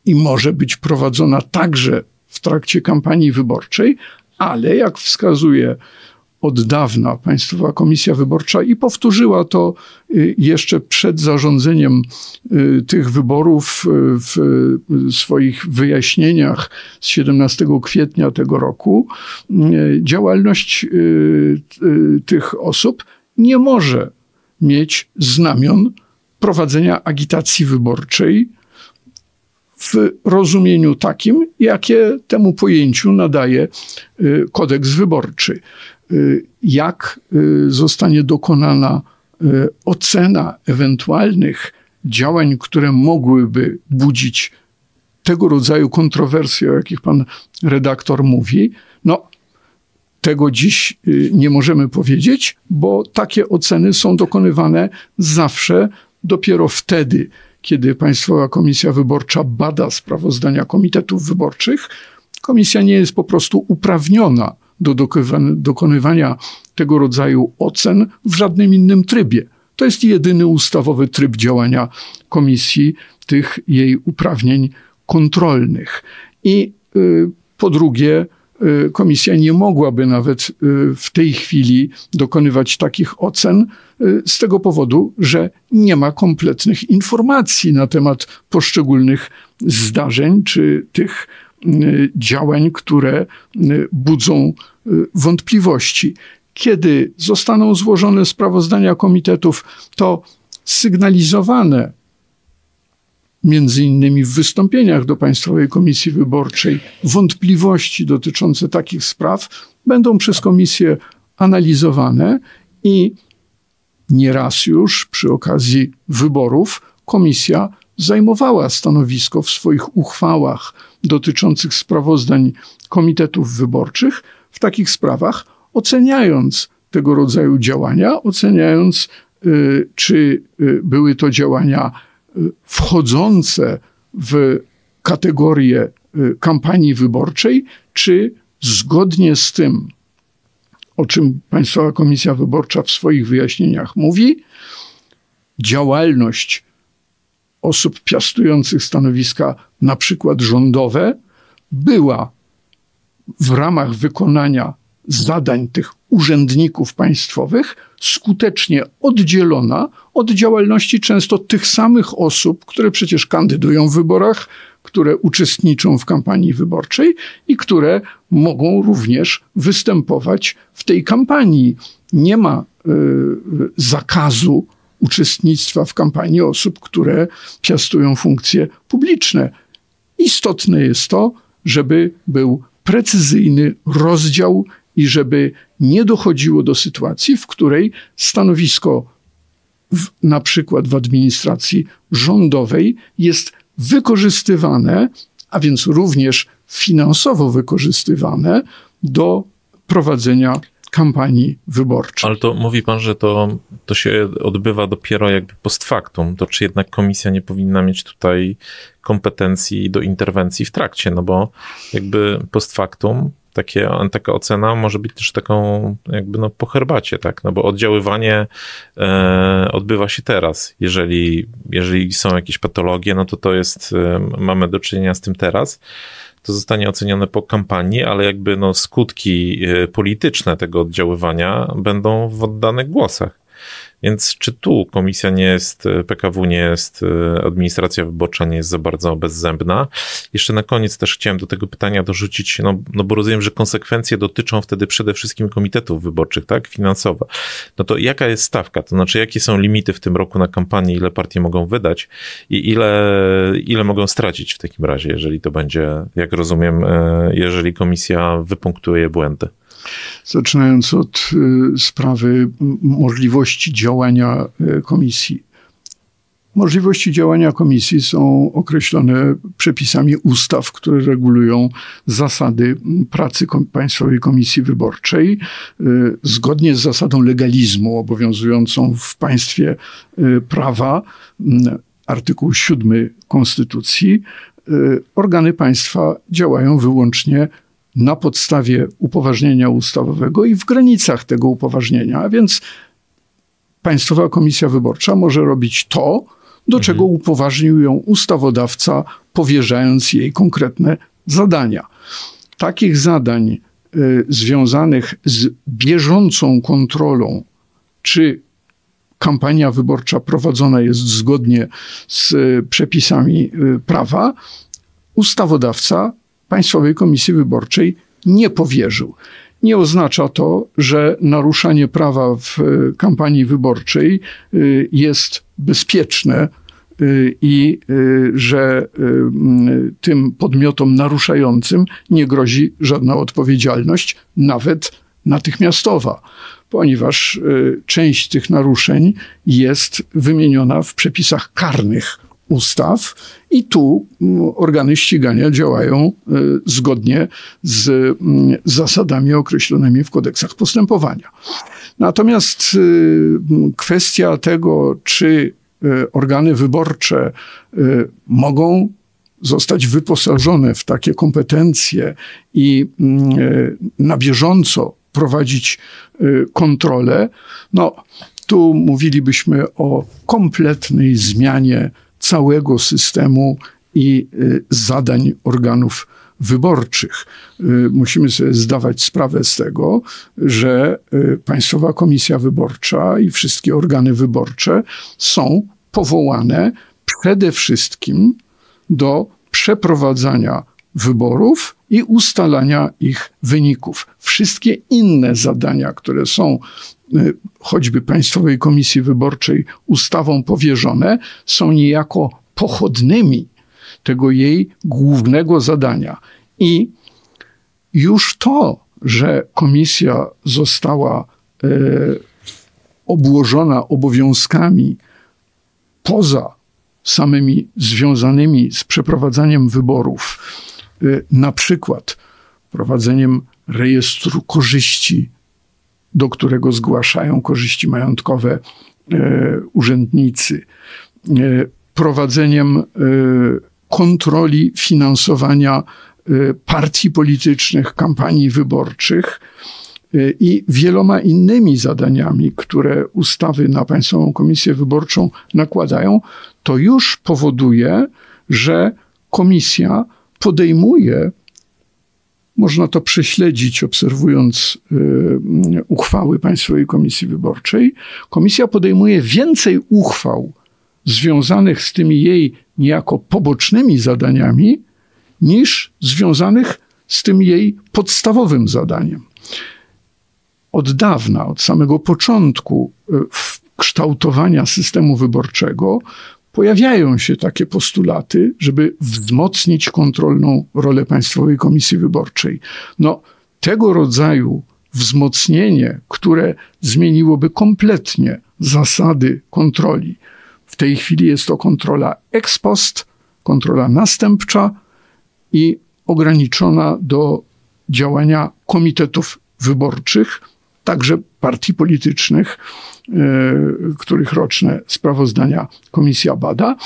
C: i może być prowadzona także w trakcie kampanii wyborczej, ale jak wskazuje od dawna Państwowa Komisja Wyborcza i powtórzyła to y, jeszcze przed zarządzeniem y, tych wyborów y, w swoich wyjaśnieniach z 17 kwietnia tego roku. Działalność tych osób nie może mieć znamion prowadzenia agitacji wyborczej w rozumieniu takim, jakie temu pojęciu nadaje kodeks wyborczy. Y, jak y, zostanie dokonana y, ocena ewentualnych działań, które mogłyby budzić tego rodzaju kontrowersje, o jakich pan redaktor mówi, no tego dziś nie możemy powiedzieć, bo takie oceny są dokonywane zawsze dopiero wtedy, kiedy Państwowa Komisja Wyborcza bada sprawozdania komitetów wyborczych. Komisja nie jest po prostu uprawniona do dokonywania tego rodzaju ocen w żadnym innym trybie. To jest jedyny ustawowy tryb działania komisji, tych jej uprawnień kontrolnych. I y, po drugie, y, komisja nie mogłaby nawet y, w tej chwili dokonywać takich ocen z tego powodu, że nie ma kompletnych informacji na temat poszczególnych zdarzeń czy tych działań, które y, budzą y, wątpliwości. Kiedy zostaną złożone sprawozdania komitetów, to sygnalizowane między innymi w wystąpieniach do Państwowej Komisji Wyborczej wątpliwości dotyczące takich spraw będą przez komisję analizowane i nieraz już przy okazji wyborów komisja zajmowała stanowisko w swoich uchwałach dotyczących sprawozdań komitetów wyborczych w takich sprawach, oceniając tego rodzaju działania, oceniając, y, czy y, były to działania y, wchodzące w kategorię kampanii wyborczej, czy zgodnie z tym, o czym Państwowa Komisja Wyborcza w swoich wyjaśnieniach mówi, działalność osób piastujących stanowiska na przykład rządowe była w ramach wykonania zadań tych urzędników państwowych skutecznie oddzielona od działalności często tych samych osób, które przecież kandydują w wyborach, które uczestniczą w kampanii wyborczej i które mogą również występować w tej kampanii. Nie ma y, zakazu uczestnictwa w kampanii osób, które piastują funkcje publiczne. Istotne jest to, żeby był precyzyjny rozdział i żeby nie dochodziło do sytuacji, w której stanowisko w, na przykład w administracji rządowej jest wykorzystywane, a więc również finansowo wykorzystywane do prowadzenia kampanii wyborczej.
A: Ale to mówi pan, że to, to się odbywa dopiero jakby post factum. To czy jednak komisja nie powinna mieć tutaj kompetencji do interwencji w trakcie? No bo jakby post factum takie, taka ocena może być też taką jakby no po herbacie, tak? No bo oddziaływanie e, odbywa się teraz. Jeżeli, jeżeli są jakieś patologie, no to to jest, e, mamy do czynienia z tym teraz to zostanie ocenione po kampanii, ale jakby no skutki e, polityczne tego oddziaływania będą w oddanych głosach. Więc czy tu komisja nie jest, PKW nie jest, e, administracja wyborcza nie jest za bardzo bezzębna? Jeszcze na koniec też chciałem do tego pytania dorzucić, no, no bo rozumiem, że konsekwencje dotyczą wtedy przede wszystkim komitetów wyborczych, tak? Finansowe. No to jaka jest stawka? To znaczy, jakie są limity w tym roku na kampanię, ile partie mogą wydać i ile, ile mogą stracić w takim razie, jeżeli to będzie, jak rozumiem, e, jeżeli komisja wypunktuje błędy?
C: Zaczynając od y, sprawy możliwości działania y, komisji. Możliwości działania komisji są określone przepisami ustaw, które regulują zasady pracy Państwowej Komisji Wyborczej, y, zgodnie z zasadą legalizmu obowiązującą w państwie prawa, artykuł 7 Konstytucji. Organy państwa działają wyłącznie na podstawie upoważnienia ustawowego i w granicach tego upoważnienia, a więc Państwowa Komisja Wyborcza może robić to, do mhm. czego upoważnił ją ustawodawca, powierzając jej konkretne zadania. Takich zadań y, związanych z bieżącą kontrolą, czy kampania wyborcza prowadzona jest zgodnie z y, przepisami y, prawa, ustawodawca Państwowej Komisji Wyborczej nie powierzył. Nie oznacza to, że naruszanie prawa w e, kampanii wyborczej e, jest bezpieczne e, i że tym podmiotom naruszającym nie grozi żadna odpowiedzialność, nawet natychmiastowa, ponieważ część tych naruszeń jest wymieniona w przepisach karnych ustaw i tu mm, organy ścigania działają e, zgodnie z mm, zasadami określonymi w kodeksach postępowania. Natomiast e, kwestia tego, czy e, organy wyborcze mogą zostać wyposażone w takie kompetencje i mm, na bieżąco prowadzić kontrolę, no tu mówilibyśmy o kompletnej zmianie całego systemu i y, zadań organów wyborczych. Y, musimy sobie zdawać sprawę z tego, że y, Państwowa Komisja Wyborcza i wszystkie organy wyborcze są powołane przede wszystkim do przeprowadzania wyborów i ustalania ich wyników. Wszystkie inne zadania, które są Y, choćby Państwowej Komisji Wyborczej ustawą powierzone, są niejako pochodnymi tego jej głównego zadania. I już to, że komisja została e, obłożona obowiązkami poza samymi związanymi z przeprowadzaniem wyborów, na przykład prowadzeniem rejestru korzyści, do którego zgłaszają korzyści majątkowe e, urzędnicy, e, prowadzeniem kontroli finansowania partii politycznych, kampanii wyborczych i wieloma innymi zadaniami, które ustawy na Państwową Komisję Wyborczą nakładają, to już powoduje, że komisja podejmuje można to prześledzić, obserwując y, uchwały Państwowej Komisji Wyborczej. Komisja podejmuje więcej uchwał związanych z tymi jej niejako pobocznymi zadaniami, niż związanych z tym jej podstawowym zadaniem. Od dawna, od samego początku y, kształtowania systemu wyborczego, pojawiają się takie postulaty, żeby wzmocnić kontrolną rolę Państwowej Komisji Wyborczej. No, tego rodzaju wzmocnienie, które zmieniłoby kompletnie zasady kontroli. W tej chwili jest to kontrola ex post, kontrola następcza i ograniczona do działania komitetów wyborczych, także partii politycznych, e, których roczne sprawozdania komisja bada.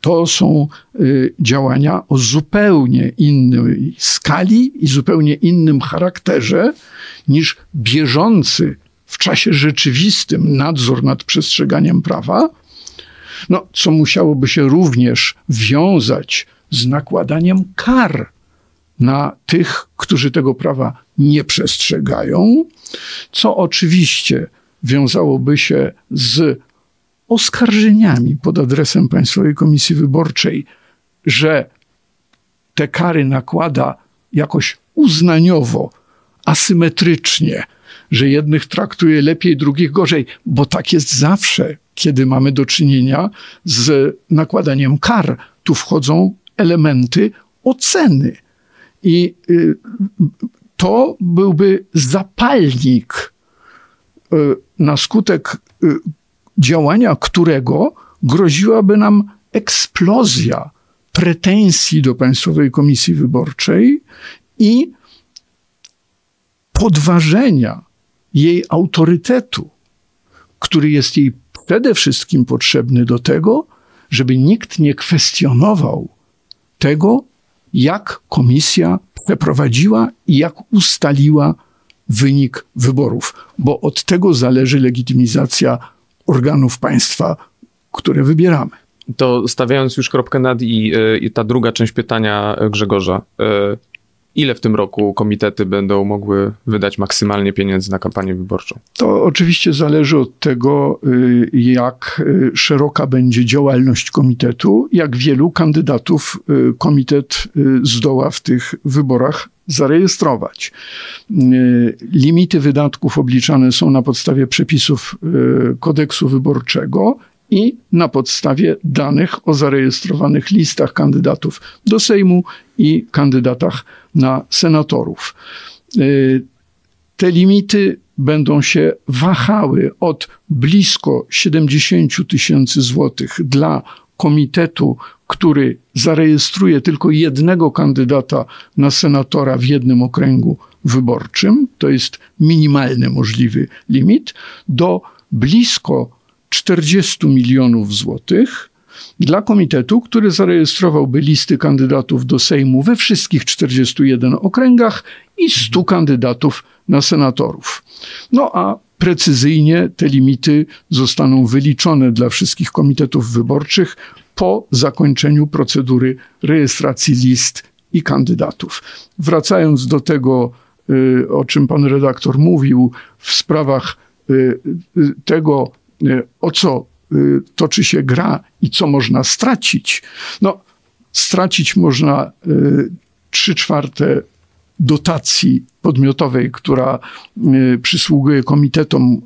C: To są e, działania o zupełnie innej skali i zupełnie innym charakterze niż bieżący w czasie rzeczywistym nadzór nad przestrzeganiem prawa, no, co musiałoby się również wiązać z nakładaniem kar na tych, którzy tego prawa nie przestrzegają, co oczywiście wiązałoby się z oskarżeniami pod adresem Państwowej Komisji Wyborczej, że te kary nakłada jakoś uznaniowo, asymetrycznie, że jednych traktuje lepiej, drugich gorzej, bo tak jest zawsze, kiedy mamy do czynienia z nakładaniem kar. Tu wchodzą elementy oceny. I y, to byłby zapalnik, y, na skutek y, działania którego groziłaby nam eksplozja pretensji do Państwowej Komisji Wyborczej i podważenia jej autorytetu, który jest jej przede wszystkim potrzebny do tego, żeby nikt nie kwestionował tego, jak komisja przeprowadziła i jak ustaliła wynik wyborów, bo od tego zależy legitymizacja organów państwa, które wybieramy.
B: To stawiając już kropkę nad i, y, i ta druga część pytania Grzegorza. Y, ile w tym roku komitety będą mogły wydać maksymalnie pieniędzy na kampanię wyborczą?
C: To oczywiście zależy od tego, y, jak y, szeroka będzie działalność komitetu, jak wielu kandydatów y, komitet zdoła w tych wyborach zarejestrować. Limity wydatków obliczane są na podstawie przepisów kodeksu wyborczego i na podstawie danych o zarejestrowanych listach kandydatów do Sejmu i kandydatach na senatorów. Y, te limity będą się wahały od blisko 70 tysięcy złotych dla komitetu, który zarejestruje tylko jednego kandydata na senatora w jednym okręgu wyborczym, to jest minimalny możliwy limit, do blisko 40 milionów złotych dla komitetu, który zarejestrowałby listy kandydatów do Sejmu we wszystkich 41 okręgach i 100 kandydatów na senatorów. No a precyzyjnie te limity zostaną wyliczone dla wszystkich komitetów wyborczych po zakończeniu procedury rejestracji list i kandydatów. Wracając do tego, y, o czym pan redaktor mówił, w sprawach y, y, tego, o co toczy się gra i co można stracić, no stracić można y, trzy czwarte dotacji podmiotowej, która y, przysługuje komitetom,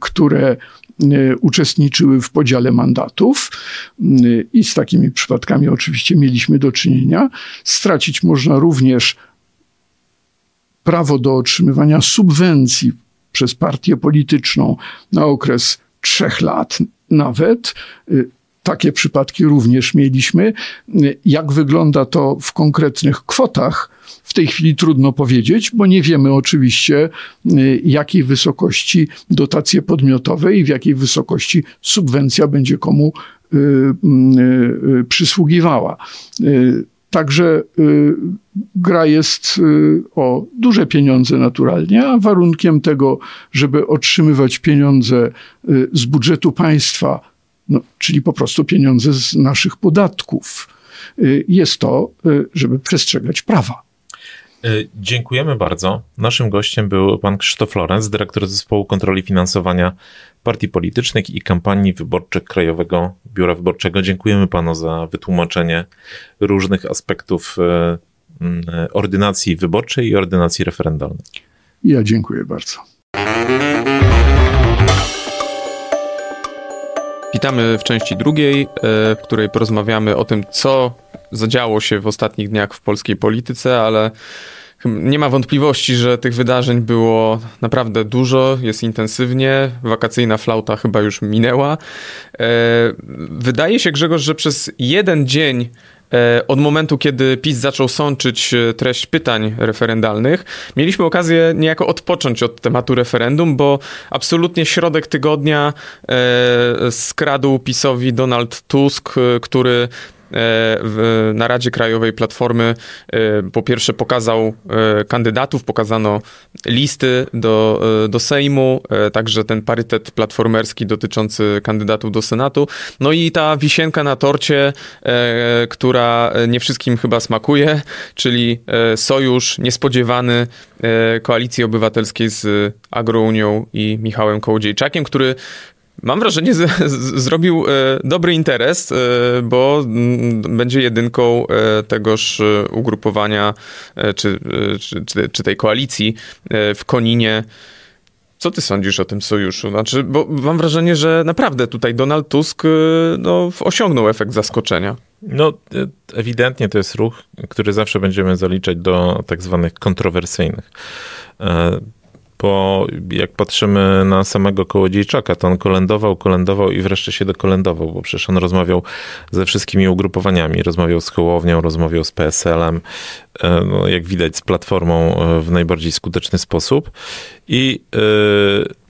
C: które uczestniczyły w podziale mandatów. I z takimi przypadkami oczywiście mieliśmy do czynienia. Stracić można również prawo do otrzymywania subwencji przez partię polityczną na okres trzech lat nawet, y, takie przypadki również mieliśmy. Jak wygląda to w konkretnych kwotach? W tej chwili trudno powiedzieć, bo nie wiemy oczywiście, jakiej wysokości dotacje podmiotowe i w jakiej wysokości subwencja będzie komu przysługiwała. Także y, gra jest y, o duże pieniądze naturalnie, a warunkiem tego, żeby otrzymywać pieniądze y, z budżetu państwa, no, czyli po prostu pieniądze z naszych podatków, jest to, żeby przestrzegać prawa.
A: Dziękujemy bardzo. Naszym gościem był pan Krzysztof Lorenz, dyrektor zespołu kontroli finansowania partii politycznych i kampanii wyborczych Krajowego Biura Wyborczego. Dziękujemy panu za wytłumaczenie różnych aspektów ordynacji wyborczej i ordynacji referendalnej.
C: Ja dziękuję bardzo.
B: Witamy w części drugiej, e, w której porozmawiamy o tym, co zadziało się w ostatnich dniach w polskiej polityce, ale nie ma wątpliwości, że tych wydarzeń było naprawdę dużo, jest intensywnie. Wakacyjna flauta chyba już minęła. E, wydaje się, Grzegorz, że przez jeden dzień od momentu, kiedy PiS zaczął sączyć e, treść pytań referendalnych, mieliśmy okazję niejako odpocząć od tematu referendum, bo absolutnie środek tygodnia skradł PiSowi Donald Tusk, który E, w, na Radzie Krajowej Platformy e, po pierwsze pokazał e, kandydatów, pokazano listy do, do Sejmu, także ten parytet platformerski dotyczący kandydatów do Senatu. No i ta wisienka na torcie, która nie wszystkim chyba smakuje, czyli sojusz niespodziewany Koalicji Obywatelskiej z Agrounią i Michałem Kołodziejczakiem, który Mam wrażenie, że zrobił e, dobry interes, e, bo mm, będzie jedynką e, tegoż ugrupowania czy, czy, czy tej koalicji w Koninie. Co ty sądzisz o tym sojuszu? Znaczy, bo mam wrażenie, że naprawdę tutaj Donald Tusk no, osiągnął efekt zaskoczenia.
A: No, ewidentnie to jest ruch, który zawsze będziemy zaliczać do tak zwanych kontrowersyjnych bo jak patrzymy na samego Kołodziejczaka, to on kolędował, kolędował i wreszcie się dokolędował, bo przecież on rozmawiał ze wszystkimi ugrupowaniami, rozmawiał z Kołownią, rozmawiał z PSL-em, e, no, jak widać z Platformą e, w najbardziej skuteczny sposób. I yy,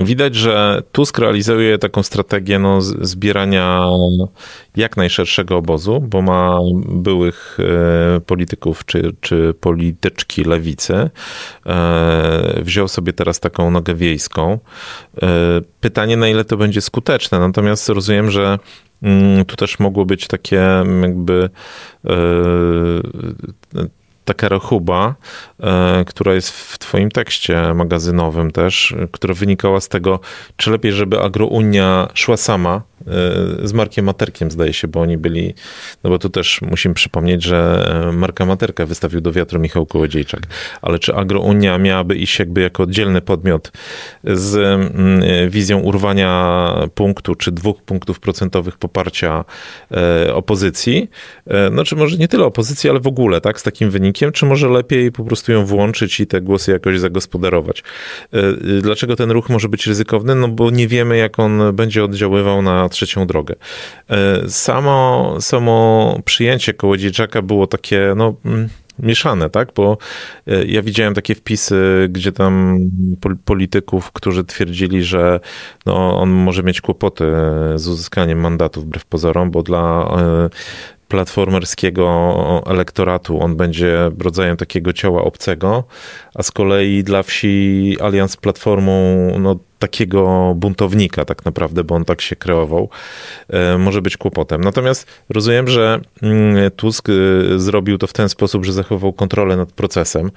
A: Widać, że Tusk realizuje taką strategię no, zbierania jak najszerszego obozu, bo ma byłych e, polityków czy, czy polityczki lewicy. E, wziął sobie teraz taką nogę wiejską. E, pytanie, na ile to będzie skuteczne. Natomiast rozumiem, że mm, tu też mogło być takie jakby taka rachuba, e, która jest w twoim tekście magazynowym też, która wynikała z tego, czy lepiej, żeby Agrounia szła sama z Markiem Materkiem, zdaje się, bo oni byli, no bo tu też musimy przypomnieć, że Marka Materka wystawił do wiatru Michał Kołodziejczak, ale czy Agrounia miałaby iść jakby jako oddzielny podmiot z mm, wizją urwania punktu, czy dwóch punktów procentowych poparcia e, opozycji, e, no czy może nie tyle opozycji, ale w ogóle, tak, z takim wynikiem, czy może lepiej po prostu ją włączyć i te głosy jakoś zagospodarować. E, dlaczego ten ruch może być ryzykowny? No bo nie wiemy, jak on będzie oddziaływał na trzecią drogę. E, samo, samo przyjęcie Kołodziejczaka było takie, no mm, mieszane, tak? Bo e, ja widziałem takie wpisy, gdzie tam polityków, którzy twierdzili, że no, on może mieć kłopoty z uzyskaniem mandatu wbrew pozorom, bo dla e, platformerskiego elektoratu on będzie rodzajem takiego ciała obcego, a z kolei dla wsi Alians z Platformą no, takiego buntownika tak naprawdę, bo on tak się kreował, e, może być kłopotem. Natomiast rozumiem, że mm, Tusk e, zrobił to w ten sposób, że zachował kontrolę nad procesem,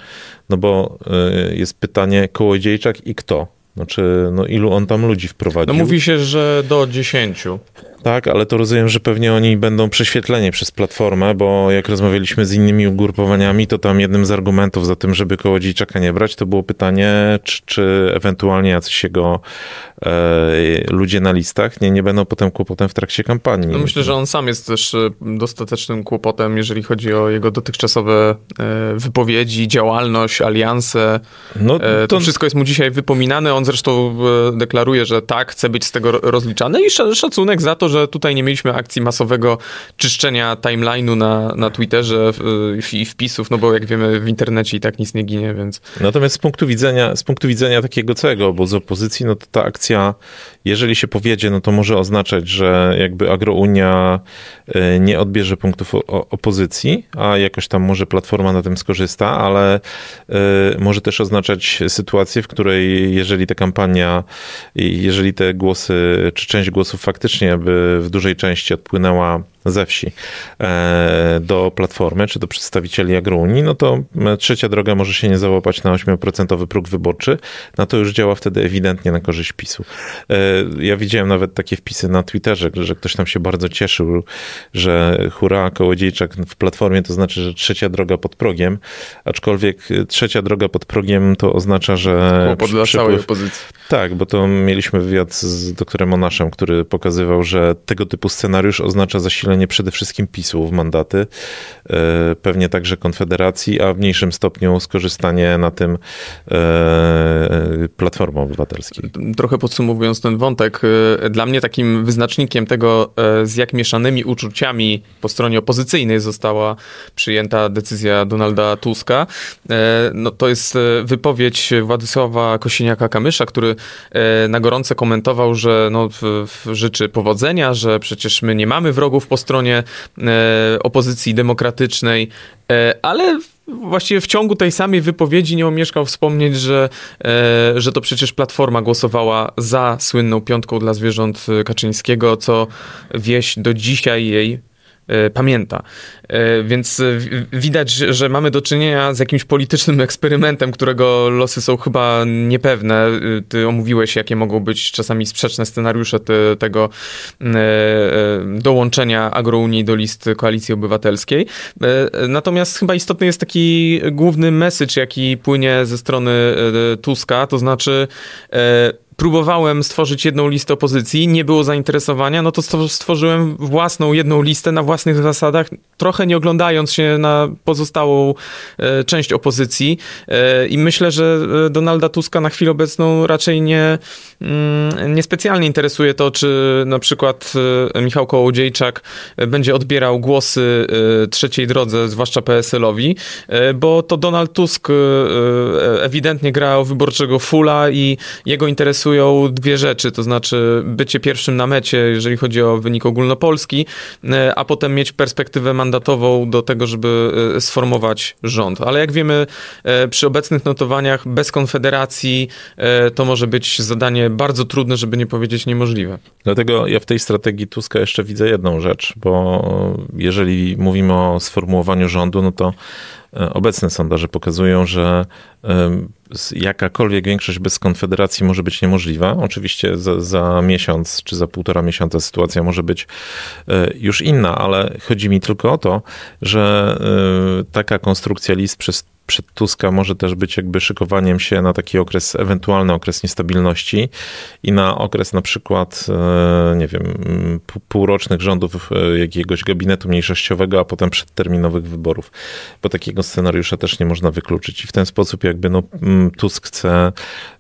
A: no bo e, jest pytanie Kołodziejczak i kto? Znaczy, no ilu on tam ludzi wprowadził?
B: No mówi się, że do 10.
A: Tak, ale to rozumiem, że pewnie oni będą prześwietleni przez platformę, bo jak rozmawialiśmy z innymi ugrupowaniami, to tam jednym z argumentów za tym, żeby Kołodziejczaka nie brać, to było pytanie, czy, czy ewentualnie jacyś jego e, ludzie na listach nie, nie będą potem kłopotem w trakcie kampanii.
B: No myślę, że on sam jest też e, dostatecznym kłopotem, jeżeli chodzi o jego dotychczasowe e, wypowiedzi, działalność, alianse. No, e, to... to wszystko jest mu dzisiaj wypominane. On zresztą deklaruje, że tak, chce być z tego rozliczany i szacunek za to, że tutaj nie mieliśmy akcji masowego czyszczenia timeline'u na, na Twitterze i wpisów, no bo jak wiemy w internecie i tak nic nie ginie, więc...
A: Natomiast z punktu widzenia, z punktu widzenia takiego całego obozu opozycji, no to ta akcja, jeżeli się powiedzie, no to może oznaczać, że jakby agrounia e, nie odbierze punktów opozycji, a jakoś tam może Platforma na tym skorzysta, ale e, może też oznaczać sytuację, w której jeżeli ta kampania, jeżeli te głosy, czy część głosów faktycznie by w dużej części odpłynęła ze wsi e, do Platformy, czy do przedstawicieli Agrounii, no to trzecia droga może się nie załapać na 8% próg wyborczy, no to już działa wtedy ewidentnie na korzyść PiSu. E, ja widziałem nawet takie wpisy na Twitterze, że ktoś tam się bardzo cieszył, że hurra, Kołodziejczak w Platformie to znaczy, że trzecia droga pod progiem, aczkolwiek trzecia droga pod progiem to oznacza, że...
B: Kłopot dla całej opozycji.
A: Tak, bo to mieliśmy wywiad z doktorem Onaszem, który pokazywał, że tego typu scenariusz oznacza zasilenie przede wszystkim PiSu w mandaty, e, pewnie także Konfederacji, a w mniejszym stopniu skorzystanie na tym e, Platformy Obywatelskiej.
B: Trochę podsumowując ten wątek, e, dla mnie takim wyznacznikiem tego, z jak mieszanymi uczuciami po stronie opozycyjnej została przyjęta decyzja Donalda Tuska, no to jest wypowiedź Władysława Kosiniaka-Kamysza, który na gorące komentował, że no, życzy powodzenia, że przecież my nie mamy wrogów po stronie e, opozycji demokratycznej, e, ale właściwie w ciągu tej samej wypowiedzi nie omieszkał wspomnieć, że, e, że to przecież Platforma głosowała za słynną piątką dla zwierząt Kaczyńskiego, co wieś do dzisiaj jej pamięta. E, więc e, widać, że mamy do czynienia z jakimś politycznym [LAUGHS] eksperymentem, którego losy są chyba niepewne. Ty omówiłeś, jakie mogą być czasami sprzeczne scenariusze te, tego dołączenia agrounii do list Koalicji Obywatelskiej. Natomiast chyba istotny jest taki główny message, jaki płynie ze strony Tuska, to znaczy próbowałem stworzyć jedną listę opozycji, nie było zainteresowania, no to stworzyłem własną jedną listę na własnych zasadach, trochę nie oglądając się na pozostałą e, część opozycji. E, I myślę, że e, Donalda Tuska na chwilę obecną raczej nie, mm, niespecjalnie interesuje to, czy na przykład Michał Kołodziejczak będzie odbierał głosy trzeciej drodze, zwłaszcza PSL-owi, bo to Donald Tusk ewidentnie gra o wyborczego fula i jego interesuje dwie rzeczy, to znaczy bycie pierwszym na mecie, jeżeli chodzi o wynik ogólnopolski, e, a potem mieć perspektywę mandatową do tego, żeby e, sformować rząd. Ale jak wiemy, e, przy obecnych notowaniach bez konfederacji to może być zadanie bardzo trudne, żeby nie powiedzieć niemożliwe.
A: Dlatego ja w tej strategii Tuska jeszcze widzę jedną rzecz, bo jeżeli mówimy o sformułowaniu rządu, no to obecne sondaże pokazują, że jakakolwiek większość bez konfederacji może być niemożliwa. Oczywiście za, za, miesiąc czy za półtora miesiąca sytuacja może być e, już inna, ale chodzi mi tylko o to, że e, taka konstrukcja list przez przed Tuska może też być jakby szykowaniem się na taki okres, ewentualny okres niestabilności i na okres na przykład, e, nie wiem, półrocznych rządów jakiegoś gabinetu mniejszościowego, a potem przedterminowych wyborów, bo takiego scenariusza też nie można wykluczyć i w ten sposób jakby no, mm, Tusk chce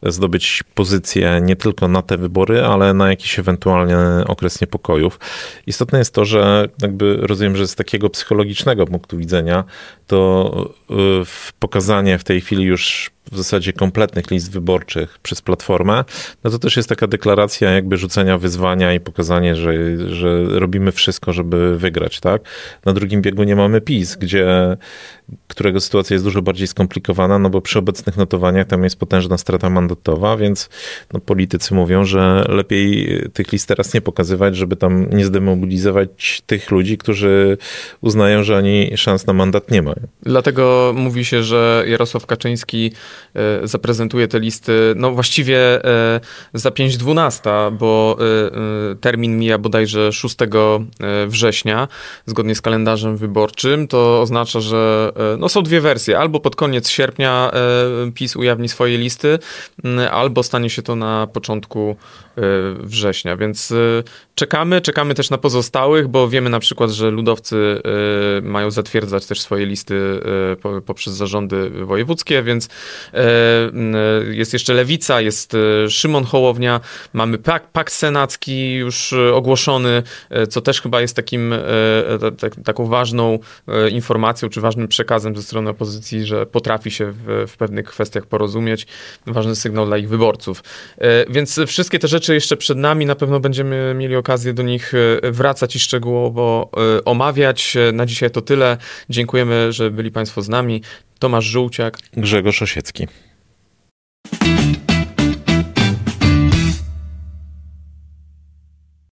A: zdobyć pozycję nie tylko na te wybory, ale na jakiś ewentualny okres niepokojów. Istotne jest to, że jakby rozumiem, że z takiego psychologicznego punktu widzenia to y, pokazanie w tej chwili już w zasadzie kompletnych list wyborczych przez Platformę, no to też jest taka deklaracja jakby rzucenia wyzwania i pokazanie, że, że robimy wszystko, żeby wygrać, tak? Na drugim biegu nie mamy PiS, gdzie, którego sytuacja jest dużo bardziej skomplikowana, no bo przy obecnych notowaniach tam jest potężna strata mandatowa, więc no, politycy mówią, że lepiej tych list teraz nie pokazywać, żeby tam nie zdemobilizować tych ludzi, którzy uznają, że oni szans na mandat nie mają.
B: Dlatego mówi się, że Jarosław Kaczyński E, zaprezentuje te listy, no właściwie e, za 5.12, bo e, termin mija bodajże 6 września, zgodnie z kalendarzem wyborczym. To oznacza, że no są dwie wersje. Albo pod koniec sierpnia PiS ujawni swoje listy, albo stanie się to na początku września, więc czekamy, czekamy też na pozostałych, bo wiemy na przykład, że ludowcy mają zatwierdzać też swoje listy poprzez zarządy wojewódzkie, więc jest jeszcze Lewica, jest Szymon Hołownia, mamy pakt, senacki już ogłoszony, co też chyba jest takim, tak, taką ważną informacją, czy ważnym przekazem ze strony opozycji, że potrafi się w, w pewnych kwestiach porozumieć. Ważny sygnał dla ich wyborców. Więc wszystkie te rzeczy jeszcze przed nami, na pewno będziemy mieli okazję do nich wracać i szczegółowo omawiać. Na dzisiaj to tyle. Dziękujemy, że byli Państwo z nami. Tomasz Żółciak.
A: Grzegorz Osiecki.